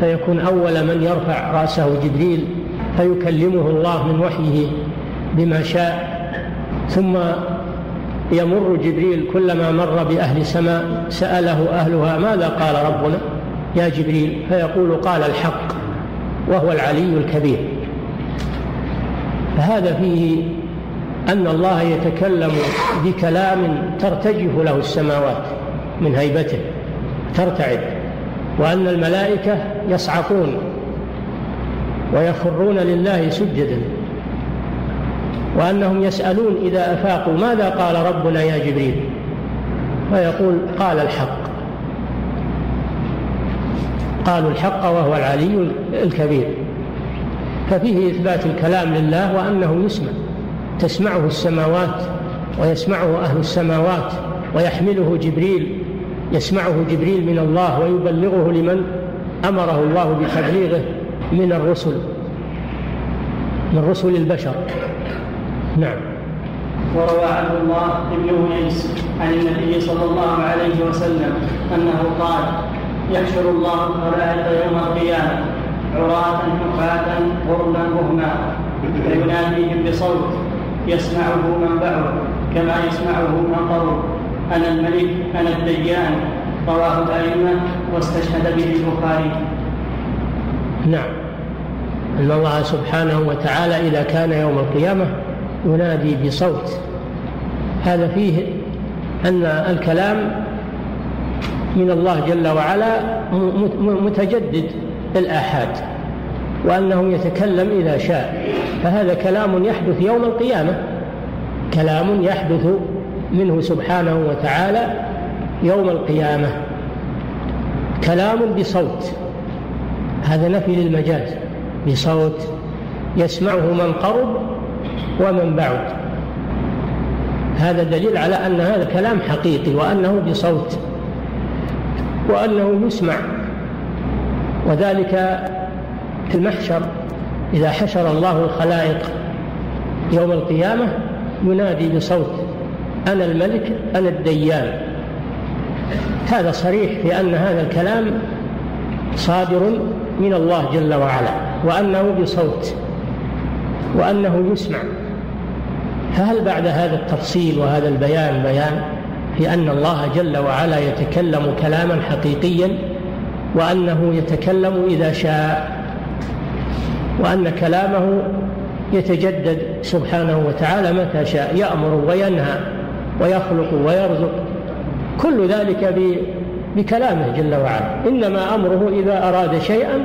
فيكون أول من يرفع رأسه جبريل فيكلمه الله من وحيه بما شاء. ثم يمر جبريل كلما مر بأهل سماء سأله أهلها ماذا قال ربنا؟ يا جبريل فيقول قال الحق وهو العلي الكبير. فهذا فيه أن الله يتكلم بكلام ترتجف له السماوات من هيبته ترتعد وأن الملائكة يصعقون ويخرون لله سجدا. وأنهم يسألون إذا أفاقوا ماذا قال ربنا يا جبريل؟ فيقول قال الحق. قالوا الحق وهو العلي الكبير. ففيه إثبات الكلام لله وأنه يسمع. تسمعه السماوات ويسمعه أهل السماوات ويحمله جبريل. يسمعه جبريل من الله ويبلغه لمن أمره الله بتبليغه من الرسل من رسل البشر. نعم. وروى عبد الله بن انيس عن النبي صلى الله عليه وسلم أنه قال يحشر الله الخلائق يوم القيامة عراة حفاة غرلا بهما فيناديهم بصوت يسمعه من بعد كما يسمعه من قرب أنا الملك أنا الديان رواه الأئمة واستشهد به البخاري. نعم. إن الله سبحانه وتعالى إذا كان يوم القيامة ينادي بصوت. هذا فيه أن الكلام من الله جل وعلا متجدد الآحاد وأنه يتكلم إذا شاء. فهذا كلام يحدث يوم القيامة. كلام يحدث منه سبحانه وتعالى يوم القيامة. كلام بصوت. هذا نفي للمجاز. بصوت يسمعه من قرب ومن بعد هذا دليل على أن هذا كلام حقيقي وأنه بصوت وأنه يسمع وذلك في المحشر. إذا حشر الله الخلائق يوم القيامة ينادي بصوت أنا الملك أنا الديان. هذا صريح في أن هذا الكلام صادر من الله جل وعلا وأنه بصوت. وأنه يسمع. فهل بعد هذا التفصيل وهذا البيان بيان في أن الله جل وعلا يتكلم كلاما حقيقيا وأنه يتكلم إذا شاء وأن كلامه يتجدد سبحانه وتعالى متى شاء يأمر وينهى ويخلق ويرزق. كل ذلك بكلامه جل وعلا. إنما أمره إذا أراد شيئا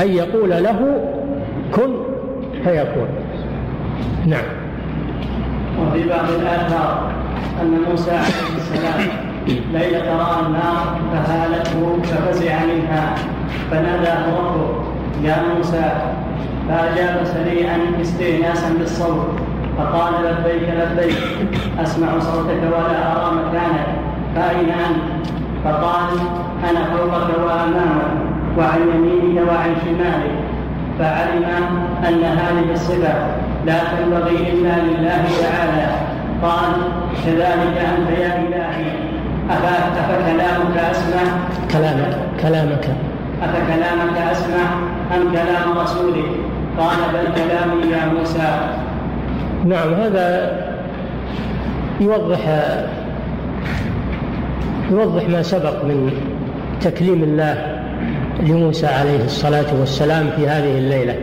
أن يقول له كن فيكون نعم. وفي بعض الآثار أن موسى عليه السلام ليلة رأى النار فهالته ففزع منها. فناداه ربه يا موسى فأجاب سريعا استئناسا بالصوت؟ فقال لبيك لبيك أسمع صوتك ولا أرى مكانك فأين أنت؟ فقال أنا فوقك وأمامك وعن يمينك وعن شمالك. فعلم أن هذه الصفة لا تنبغي إلا لله تعالى. قال كذلك أنت يا إلهي. أفكلامك أسمع؟ كلامك كلامك. أفكلامك أسمع أم كلام رسولك قال بل كلامي يا موسى. نعم هذا يوضح يوضح ما سبق من تكليم الله. لموسى عليه الصلاة والسلام في هذه الليلة.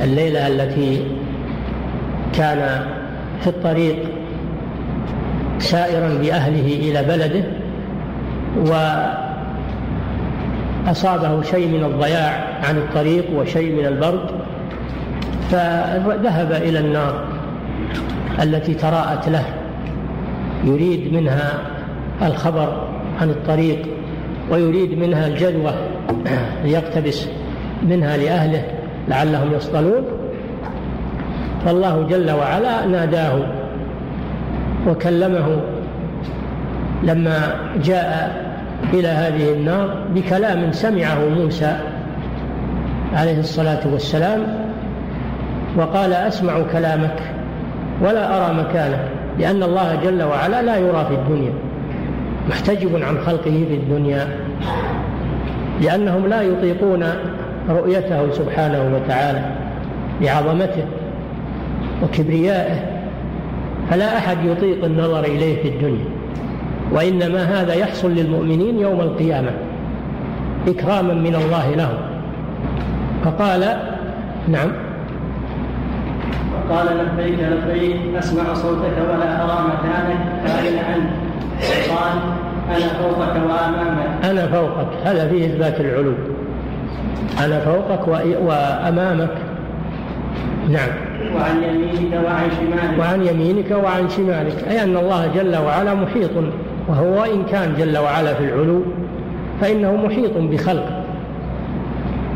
الليلة التي كان في الطريق سائرا بأهله إلى بلده وأصابه شيء من الضياع عن الطريق وشيء من البرد فذهب إلى النار التي تراءت له. يريد منها الخبر عن الطريق ويريد منها الجدوى. ليقتبس منها لأهله لعلهم يصطلون. فالله جل وعلا ناداه وكلمه لما جاء إلى هذه النار بكلام سمعه موسى عليه الصلاة والسلام وقال أسمع كلامك ولا أرى مكانه لأن الله جل وعلا لا يرى في الدنيا محتجب عن خلقه في الدنيا. لأنهم لا يطيقون رؤيته سبحانه وتعالى لعظمته وكبريائه. فلا أحد يطيق النظر إليه في الدنيا وإنما هذا يحصل للمؤمنين يوم القيامة إكراما من الله لهم. فقال نعم. قال لبيك لبيك أسمع صوتك ولا أرى مكانك فأين أنت؟ قال أنا فوقك وأمامك. أنا فوقك. هذا فيه إثبات العلو. أنا فوقك وأمامك نعم. وعن يمينك وعن شمالك. وعن يمينك وعن شمالك. أي أن الله جل وعلا محيط. وهو وإن كان جل وعلا في العلو فإنه محيط بخلقه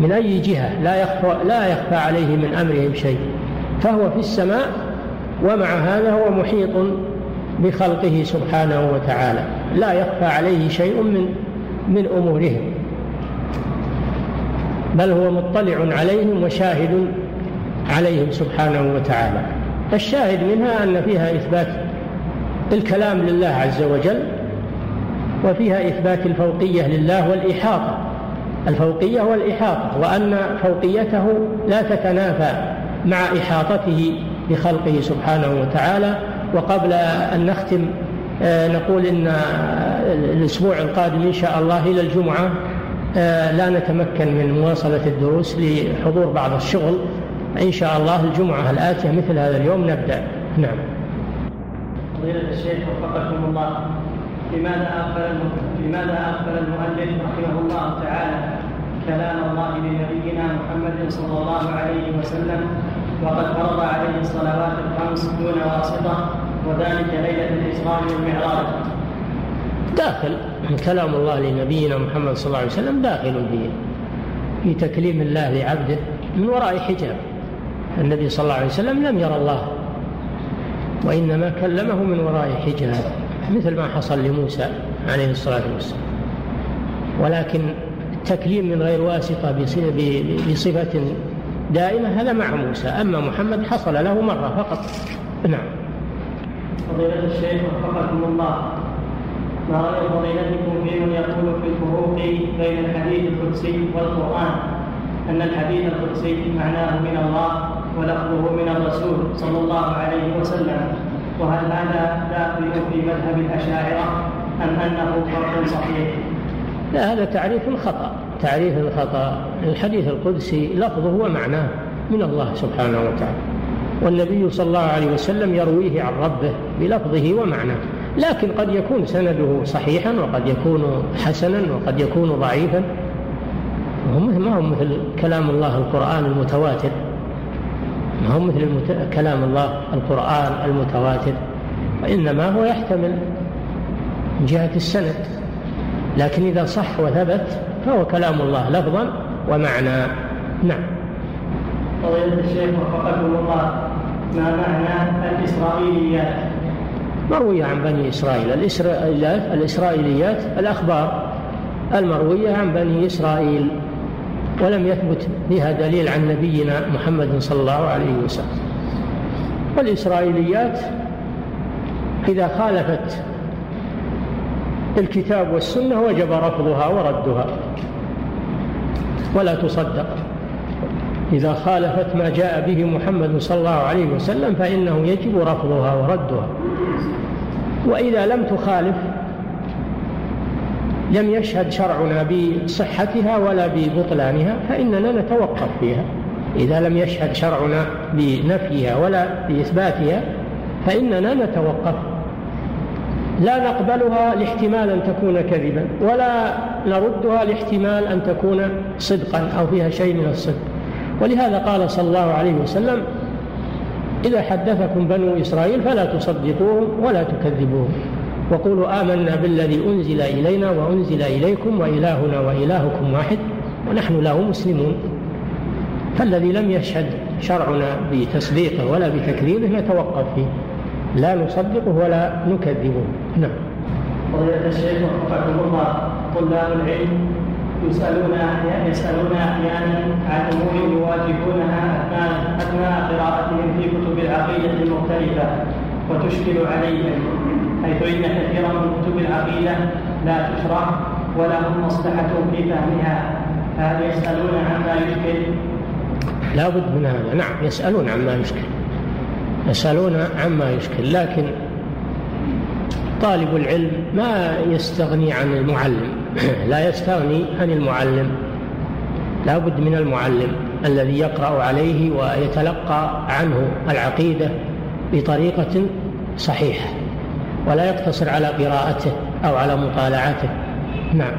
من أي جهة؟ لا يخفى, لا يخفى عليه من أمرهم شيء. فهو في السماء ومع هذا هو محيط بخلقه سبحانه وتعالى. لا يخفى عليه شيء من من أمورهم بل هو مطلع عليهم وشاهد عليهم سبحانه وتعالى. الشاهد منها أن فيها إثبات الكلام لله عز وجل وفيها إثبات الفوقية لله والإحاطة. الفوقية والإحاطة وأن فوقيته لا تتنافى مع إحاطته بخلقه سبحانه وتعالى وقبل أن نختم نقول إن الأسبوع القادم إن شاء الله إلى الجمعة آه، لا نتمكن من مواصلة الدروس لحضور بعض الشغل. إن شاء الله الجمعة الآتية مثل هذا اليوم نبدأ. نعم. فضيلة الشيخ وفقكم الله لماذا أغفل لماذا أغفل المؤلف رحمه الله تعالى كلام الله لنبينا محمد صلى الله عليه وسلم؟ وقد فرض عليه الصلوات الخمس دون واسطة. وذلك ليلة الإسراء والمعراج داخل كلام الله لنبينا محمد صلى الله عليه وسلم داخل في في تكليم الله لعبده من وراء حجاب. النبي صلى الله عليه وسلم لم يرى الله وإنما كلمه من وراء حجاب مثل ما حصل لموسى عليه الصلاة والسلام. ولكن التكليم من غير واسطة بصفة دائمة هذا مع موسى. أما محمد حصل له مرة فقط. نعم. فضيلة الشيخ وفقكم الله. ما رأي فضيلتكم في من يقول في الفروق بين الحديث القدسي والقرآن أن الحديث القدسي معناه من الله ولفظه من الرسول صلى الله عليه وسلم؟ وهل هذا داخل في مذهب الأشاعرة أم أنه فرق صحيح؟ لا هذا تعريف خطأ تعريف الخطأ. الحديث القدسي لفظه ومعناه من الله سبحانه وتعالى. والنبي صلى الله عليه وسلم يرويه عن ربه بلفظه ومعناه. لكن قد يكون سنده صحيحا وقد يكون حسنا وقد يكون ضعيفا. ما هو مثل كلام الله القرآن المتواتر. ما هو مثل المت... كلام الله القرآن المتواتر. وإنما هو يحتمل من جهة السند. لكن إذا صح وثبت فهو كلام الله لفظا ومعنى. نعم. فضيلة الشيخ وفقكم الله. ما معنى الإسرائيليات مروية عن بني إسرائيل. الإسرائيليات الإسرائيليات الأخبار المروية عن بني إسرائيل. ولم يثبت بها دليل عن نبينا محمد صلى الله عليه وسلم. والإسرائيليات إذا خالفت الكتاب والسنة وجب رفضها وردها. ولا تصدق. إذا خالفت ما جاء به محمد صلى الله عليه وسلم فإنه يجب رفضها وردها. وإذا لم تخالف لم يشهد شرعنا بصحتها ولا ببطلانها فإننا نتوقف فيها. إذا لم يشهد شرعنا بنفيها ولا بإثباتها فإننا نتوقف. لا نقبلها لاحتمال أن تكون كذبا ولا نردها لاحتمال أن تكون صدقا أو فيها شيء من الصدق. ولهذا قال صلى الله عليه وسلم إذا حدثكم بنو إسرائيل فلا تصدقوهم ولا تكذبوهم وقولوا آمنا بالذي أنزل إلينا وأنزل إليكم وإلهنا وإلهكم واحد ونحن له مسلمون فالذي لم يشهد شرعنا بتصديقه ولا بتكذيبه نتوقف فيه لا نصدقه ولا نكذبه نعم. فضيلة الشيخ وفقكم الله طلاب العلم يسألون أحيانا يسألون أحيانا عن أمور يواجهونها أثناء أثناء قراءتهم في كتب العقيدة المختلفة وتشكل عليهم حيث إن كثيرا من كتب العقيدة لا تشرح ولهم مصلحة في فهمها. هل يسألون عما يشكل؟ لا بد من هذا. نعم يسألون عما يشكل. يسألون عما يشكل لكن طالب العلم ما يستغني عن المعلم؟ لا يستغني عن المعلم. لا بد من المعلم الذي يقرأ عليه ويتلقى عنه العقيدة بطريقة صحيحة ولا يقتصر على قراءته أو على مطالعته. نعم.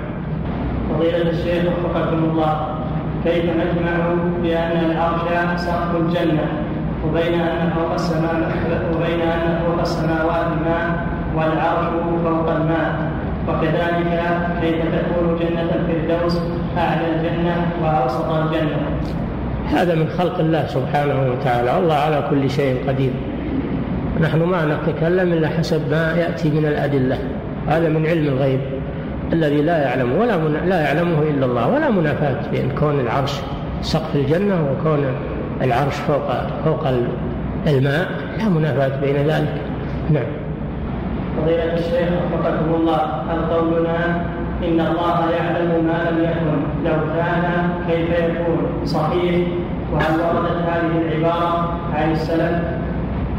فضيلة الشيخ وفقكم الله كيف نجمع بأن العرش سقف الجنة وبين أن فوق السماء وبين أن فوق السماوات ماء والعرش فوق الماء. وكذلك كيف تكون جنة الفردوس؟ أعلى الجنة وأوسط الجنة. هذا من خلق الله سبحانه وتعالى. الله على كل شيء قدير. نحن ما نتكلم إلا حسب ما يأتي من الأدلة. هذا من علم الغيب الذي لا يعلم ولا من لا يعلمه إلا الله. ولا منافاة بين كون العرش سقف الجنة وكون العرش فوق فوق الماء. لا منافاة بين ذلك. نعم. فضيلة الشيخ وفقكم الله هل قولنا إن الله يعلم ما لم يكن؟ لو كان كيف يكون؟ صحيح؟ وهل وردت هذه العبارة عن السلف؟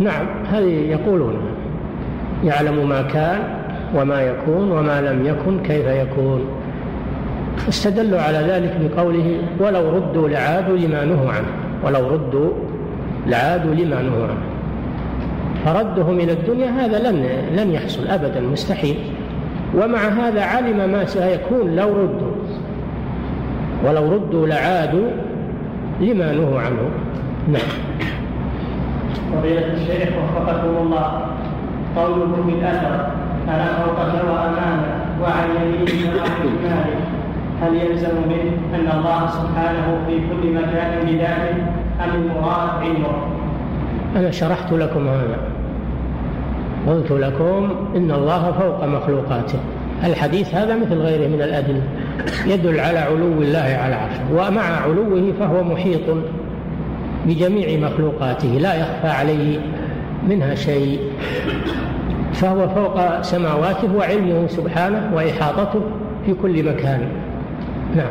نعم هذه يقولون يعلم ما كان وما يكون وما لم يكن كيف يكون. استدلوا على ذلك بقوله ولو ردوا لعادوا لما نهوا عنه ولو ردوا لعادوا لما نهوا عنه. فردهم إلى الدنيا هذا لن لن يحصل أبدا مستحيل. ومع هذا علم ما سيكون لو ردوا. ولو ردوا لعادوا لما نهوا عنه. نعم. فضيلة الشيخ وفقكم الله. قوله في الأثر أنا فوقك وأمامك وعن يمينك وعن هل يلزم منه أن الله سبحانه في كل مكان بذاته أم المراد علمه؟ أنا شرحت لكم هذا. قلت لكم إن الله فوق مخلوقاته. الحديث هذا مثل غيره من الأدلة يدل على علو الله على عرشه ومع علوه فهو محيط بجميع مخلوقاته لا يخفى عليه منها شيء. فهو فوق سماواته وعلمه سبحانه وإحاطته في كل مكان. نعم.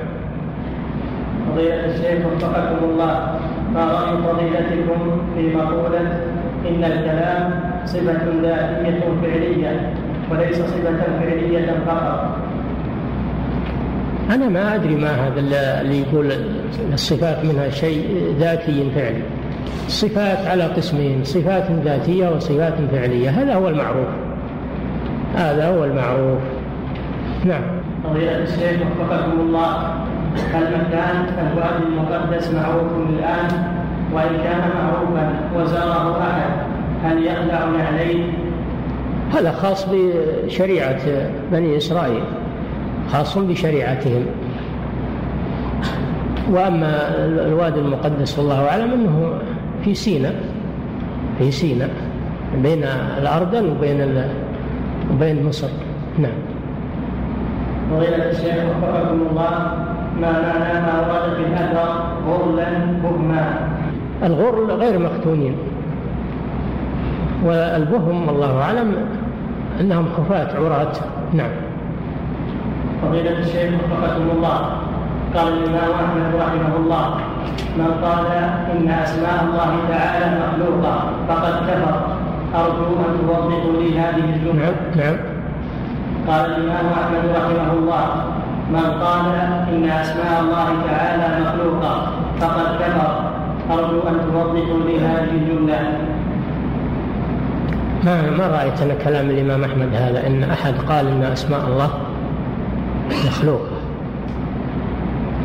فضيلة الشيخ وفقكم الله ما رأي فضيلتكم في مقولة إن الكلام صفة ذاتية فعلية وليس صفة فعلية فقط. أنا ما أدري ما هذا اللي يقول الصفات منها شيء ذاتي فعلي. الصفات على قسمين صفات ذاتية وصفات فعلية. هذا هو المعروف. هذا هو المعروف. نعم. فضيلة الشيخ وفقكم الله. هل مكان الوادي المقدس معروف الآن وإن كان معروفا وزاره أحد هل يخلع عليه. هذا خاص بشريعة بني إسرائيل خاص بشريعتهم. وأما الوادي المقدس والله أعلم أنه في سيناء في سيناء بين الأردن وبين وبين مصر. نعم. فضيلة الشيخ وفقكم الله ما معنى ما ورد في الأثر غرلا بهما الغر غير مختونين والبهم والله أعلم أنهم خفاة عراة. نعم. فضيلة الشيخ وفقكم الله. قال الإمام أحمد رحمه الله من قال إن أسماء الله تعالى مخلوقة فقد كفر أرجو أن توضحوا لي هذه الجملة. نعم نعم. قال الإمام أحمد رحمه الله من قال إن أسماء الله تعالى مخلوقة فقد كفر أرجو أن توضحوا لي هذه الجملة. ما ما رأيت أنا كلام الإمام أحمد هذا إن أحد قال إن أسماء الله مخلوقة.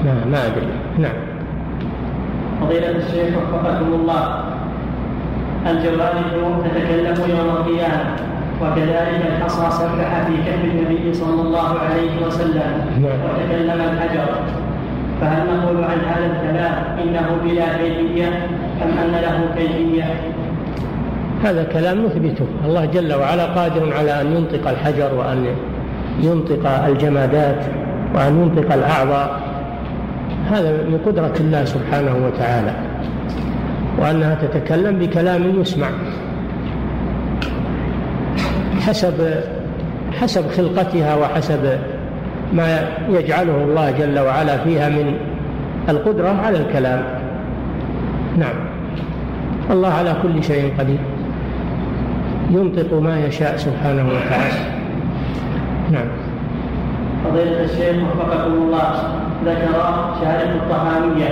ما ما أدري. نعم. فضيلة الشيخ وفقكم الله. الجوارح تتكلم يوم القيامة وكذلك الحصى سبح في كف النبي صلى الله عليه وسلم نعم. وتكلم الحجر. فهل نقول عن هذا الكلام إنه بلا كيفية أم أن له كيفية؟ هذا كلام نثبته الله جل وعلا قادر على أن ينطق الحجر وأن ينطق الجمادات وأن ينطق الأعضاء. هذا من قدرة الله سبحانه وتعالى. وأنها تتكلم بكلام يسمع. حسب حسب خلقتها وحسب ما يجعله الله جل وعلا فيها من القدرة على الكلام. نعم. الله على كل شيء قدير. ينطق ما يشاء سبحانه وتعالى. نعم. فضيلة الشيخ وفقكم الله ذكر شارح الطهامية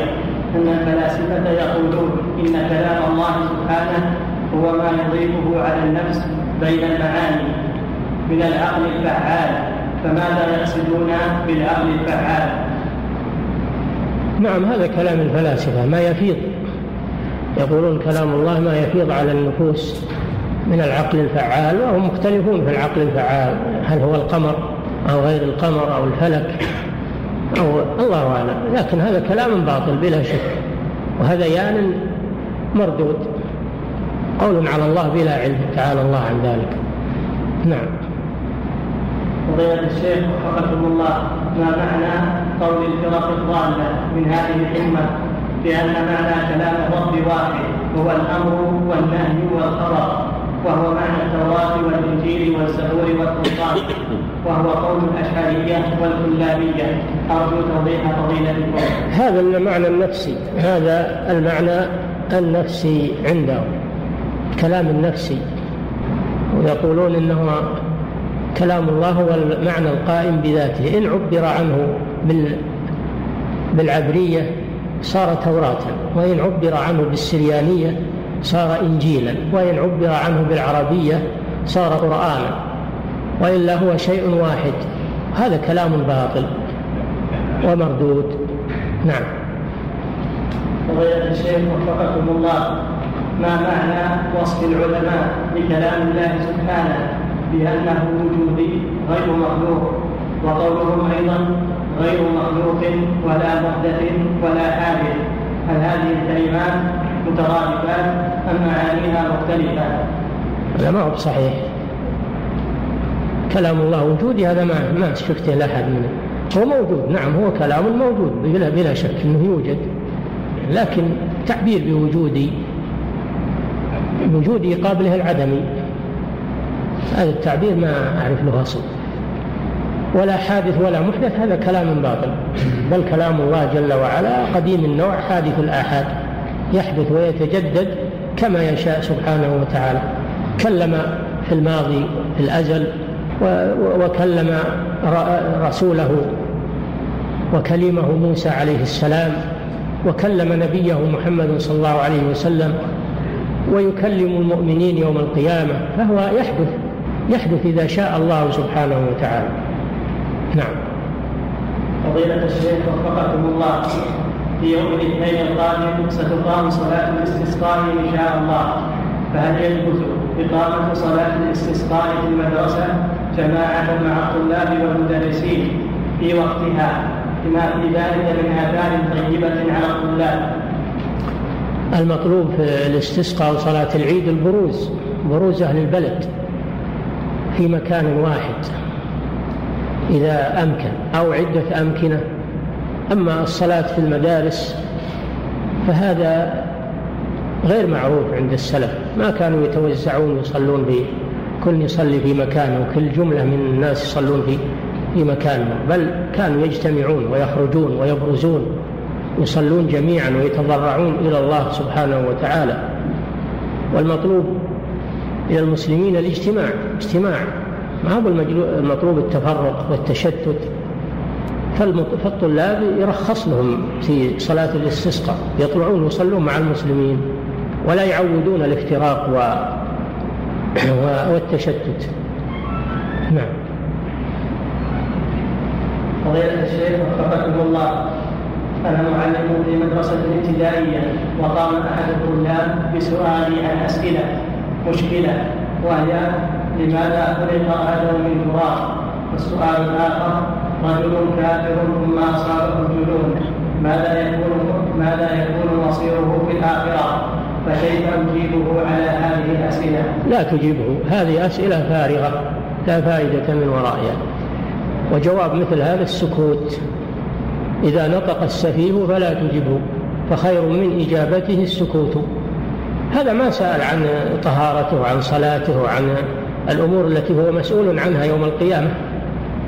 أن الفلاسفة يقولون إن كلام الله سبحانه هو ما يضيفه على النفس بين المعاني من العقل الفعال فماذا يقصدون بالعقل الفعال؟ نعم هذا كلام الفلاسفة ما يفيض. يقولون كلام الله ما يفيض على النفوس. من العقل الفعال وهم مختلفون في العقل الفعال. هل هو القمر أو غير القمر أو الفلك أو الله أعلم. لكن هذا كلام باطل بلا شك. وهذيان مردود. قول على الله بلا علم. تعالى الله عن ذلك. نعم. فضيلة الشيخ وفقكم الله ما معنى قول الفرق الضالة من هذه الأمة؟ بأن معنى كلام الرب واحد هو الأمر والنهي والخبر. وهو معنى التوراة والإنجيل والزبور والقرآن وهو قول الأشعرية والكلابية. أرجو توضيح فضيلتكم هذا المعنى النفسي. هذا المعنى النفسي عندهم. الكلام النفسي. ويقولون انه كلام الله هو المعنى القائم بذاته. إن عبر عنه بالعبرية صار توراة. وإن عبر عنه بالسريانية صار إنجيلا وإن عبر عنه بالعربية صار قرآنا وإلا هو شيء واحد. هذا كلام باطل ومردود. نعم. فضيلة الشيخ وفقكم الله ما معنى وصف العلماء بكلام الله سبحانه بأنه وجودي غير مخلوق وقولهم أيضا غير مخلوق ولا محدث ولا حادث هل هذه الكلمات مترادفات أم معانيها مختلفة؟ هذا ما هو بصحيح. كلام الله وجودي هذا ما ما شفته لأحد منه. هو موجود نعم هو كلام موجود بلا بلا شك إنه يوجد. لكن تعبير بوجودي وجودي قابله العدمي هذا التعبير ما أعرف له أصل. ولا حادث ولا محدث هذا كلام باطل. بل كلام الله جل وعلا قديم النوع حادث الآحاد. يحدث ويتجدد. كما يشاء سبحانه وتعالى. كلم في الماضي في الأزل وكلم رسوله وكلمه موسى عليه السلام وكلم نبيه محمد صلى الله عليه وسلم ويكلم المؤمنين يوم القيامة فهو يحدث يحدث إذا شاء الله سبحانه وتعالى. نعم. فضيلة الشيخ وفقكم الله. في يوم الاثنين القادم ستقام صلاة الاستسقاء إن شاء الله. فهل يجوز إقامة صلاة الاستسقاء في المدرسة؟ جماعة مع الطلاب والمدرسين في وقتها. بما في ذلك من آثار طيبة على الطلاب. المطلوب في الاستسقاء وصلاة العيد البروز بروز أهل البلد في مكان واحد. إذا أمكن أو عدة أمكنة أما الصلاة في المدارس فهذا غير معروف عند السلف ما كانوا يتوزعون يصلون في كل يصلي في مكانه وكل جملة من الناس يصلون في في مكانه بل كانوا يجتمعون ويخرجون ويبرزون يصلون جميعا ويتضرعون إلى الله سبحانه وتعالى. والمطلوب إلى المسلمين الاجتماع اجتماع ما هو المطلوب التفرق والتشتت. فالطلاب يرخص لهم في صلاة الاستسقاء يطلعون ويصلون مع المسلمين ولا يعودون الافتراق و... والتشتت. نعم. فضيلة الشيخ وفقكم الله. أنا معلم في مدرسة ابتدائية وقام أحد الطلاب بسؤالي عن أسئلة مشكلة وهي لماذا خلق آدم من تراب؟ والسؤال الآخر رجل كافر ثم أصابه الجنون. ماذا يكون ماذا يكون مصيره في الآخرة. فكيف أجيبه على هذه الأسئلة؟ لا تجيبه. هذه أسئلة فارغة لا فائدة من ورائها. وجواب مثل هذا السكوت. إذا نطق السفيه فلا تجبه فخير من إجابته السكوت. هذا ما سأل عن طهارته وعن صلاته وعن الأمور التي هو مسؤول عنها يوم القيامة.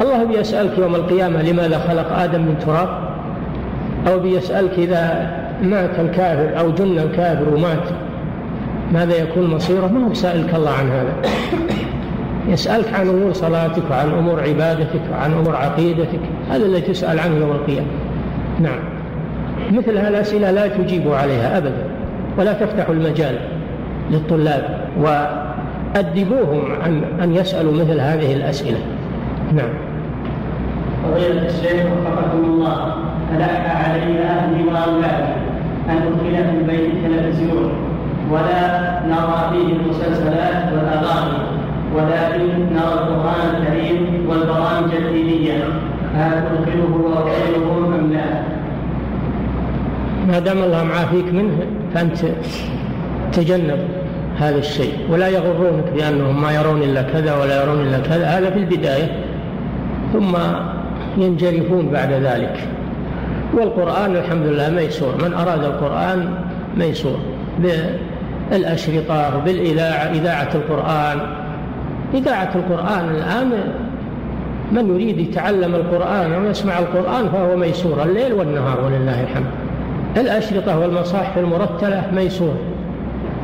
الله بيسألك يوم القيامة لماذا خلق آدم من تراب؟ أو بيسألك إذا مات الكافر أو جن الكافر ومات ماذا يكون مصيره؟ ما هو سائلك الله عن هذا. يسألك عن أمور صلاتك وعن أمور عبادتك وعن أمور عقيدتك. هذا الذي تسأل عنه يوم القيامة. نعم. مثل هالأسئلة لا تجيب عليها أبدا ولا تفتح المجال للطلاب. وأدبوهم عن أن يسألوا مثل هذه الأسئلة. نعم. فضيلة الشيخ وفقكم الله ألح علي أهلي وأولادي أن أدخل في البيت التلفزيون ولا نرى فيه المسلسلات والأغاني ولكن نرى القرآن الكريم والبرامج الدينية. هل تدخله وأدخلهم أم لا؟ ما دام الله معافيك منه فأنت تجنب هذا الشيء ولا يغرونك بأنهم ما يرون إلا كذا ولا يرون إلا كذا. هذا في البداية. ثم ينجرفون بعد ذلك. والقرآن الحمد لله ميسور. من أراد القرآن ميسور. بالأشرطة وبالإذاعة إذاعة القرآن. إذاعة القرآن الآن من يريد يتعلم القرآن ويسمع القرآن فهو ميسور. الليل والنهار ولله الحمد. الأشرطة والمصاحف المرتلة ميسور.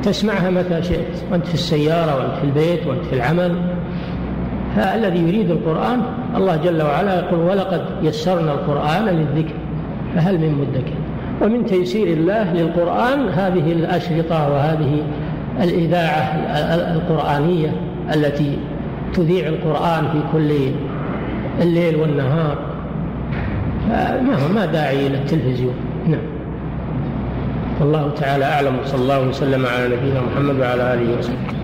تسمعها متى شئت. وأنت في السيارة وأنت في البيت وأنت في العمل. فالذي يريد القرآن؟ الله جل وعلا يقول ولقد يسرنا القرآن للذكر فهل من مدكر؟ ومن تيسير الله للقرآن هذه الأشرطة وهذه الإذاعة القرآنية التي تذيع القرآن في كل الليل والنهار. ما داعي إلى التلفزيون. نعم. والله تعالى أعلم صلى الله وسلم على نبينا محمد وعلى آله وسلم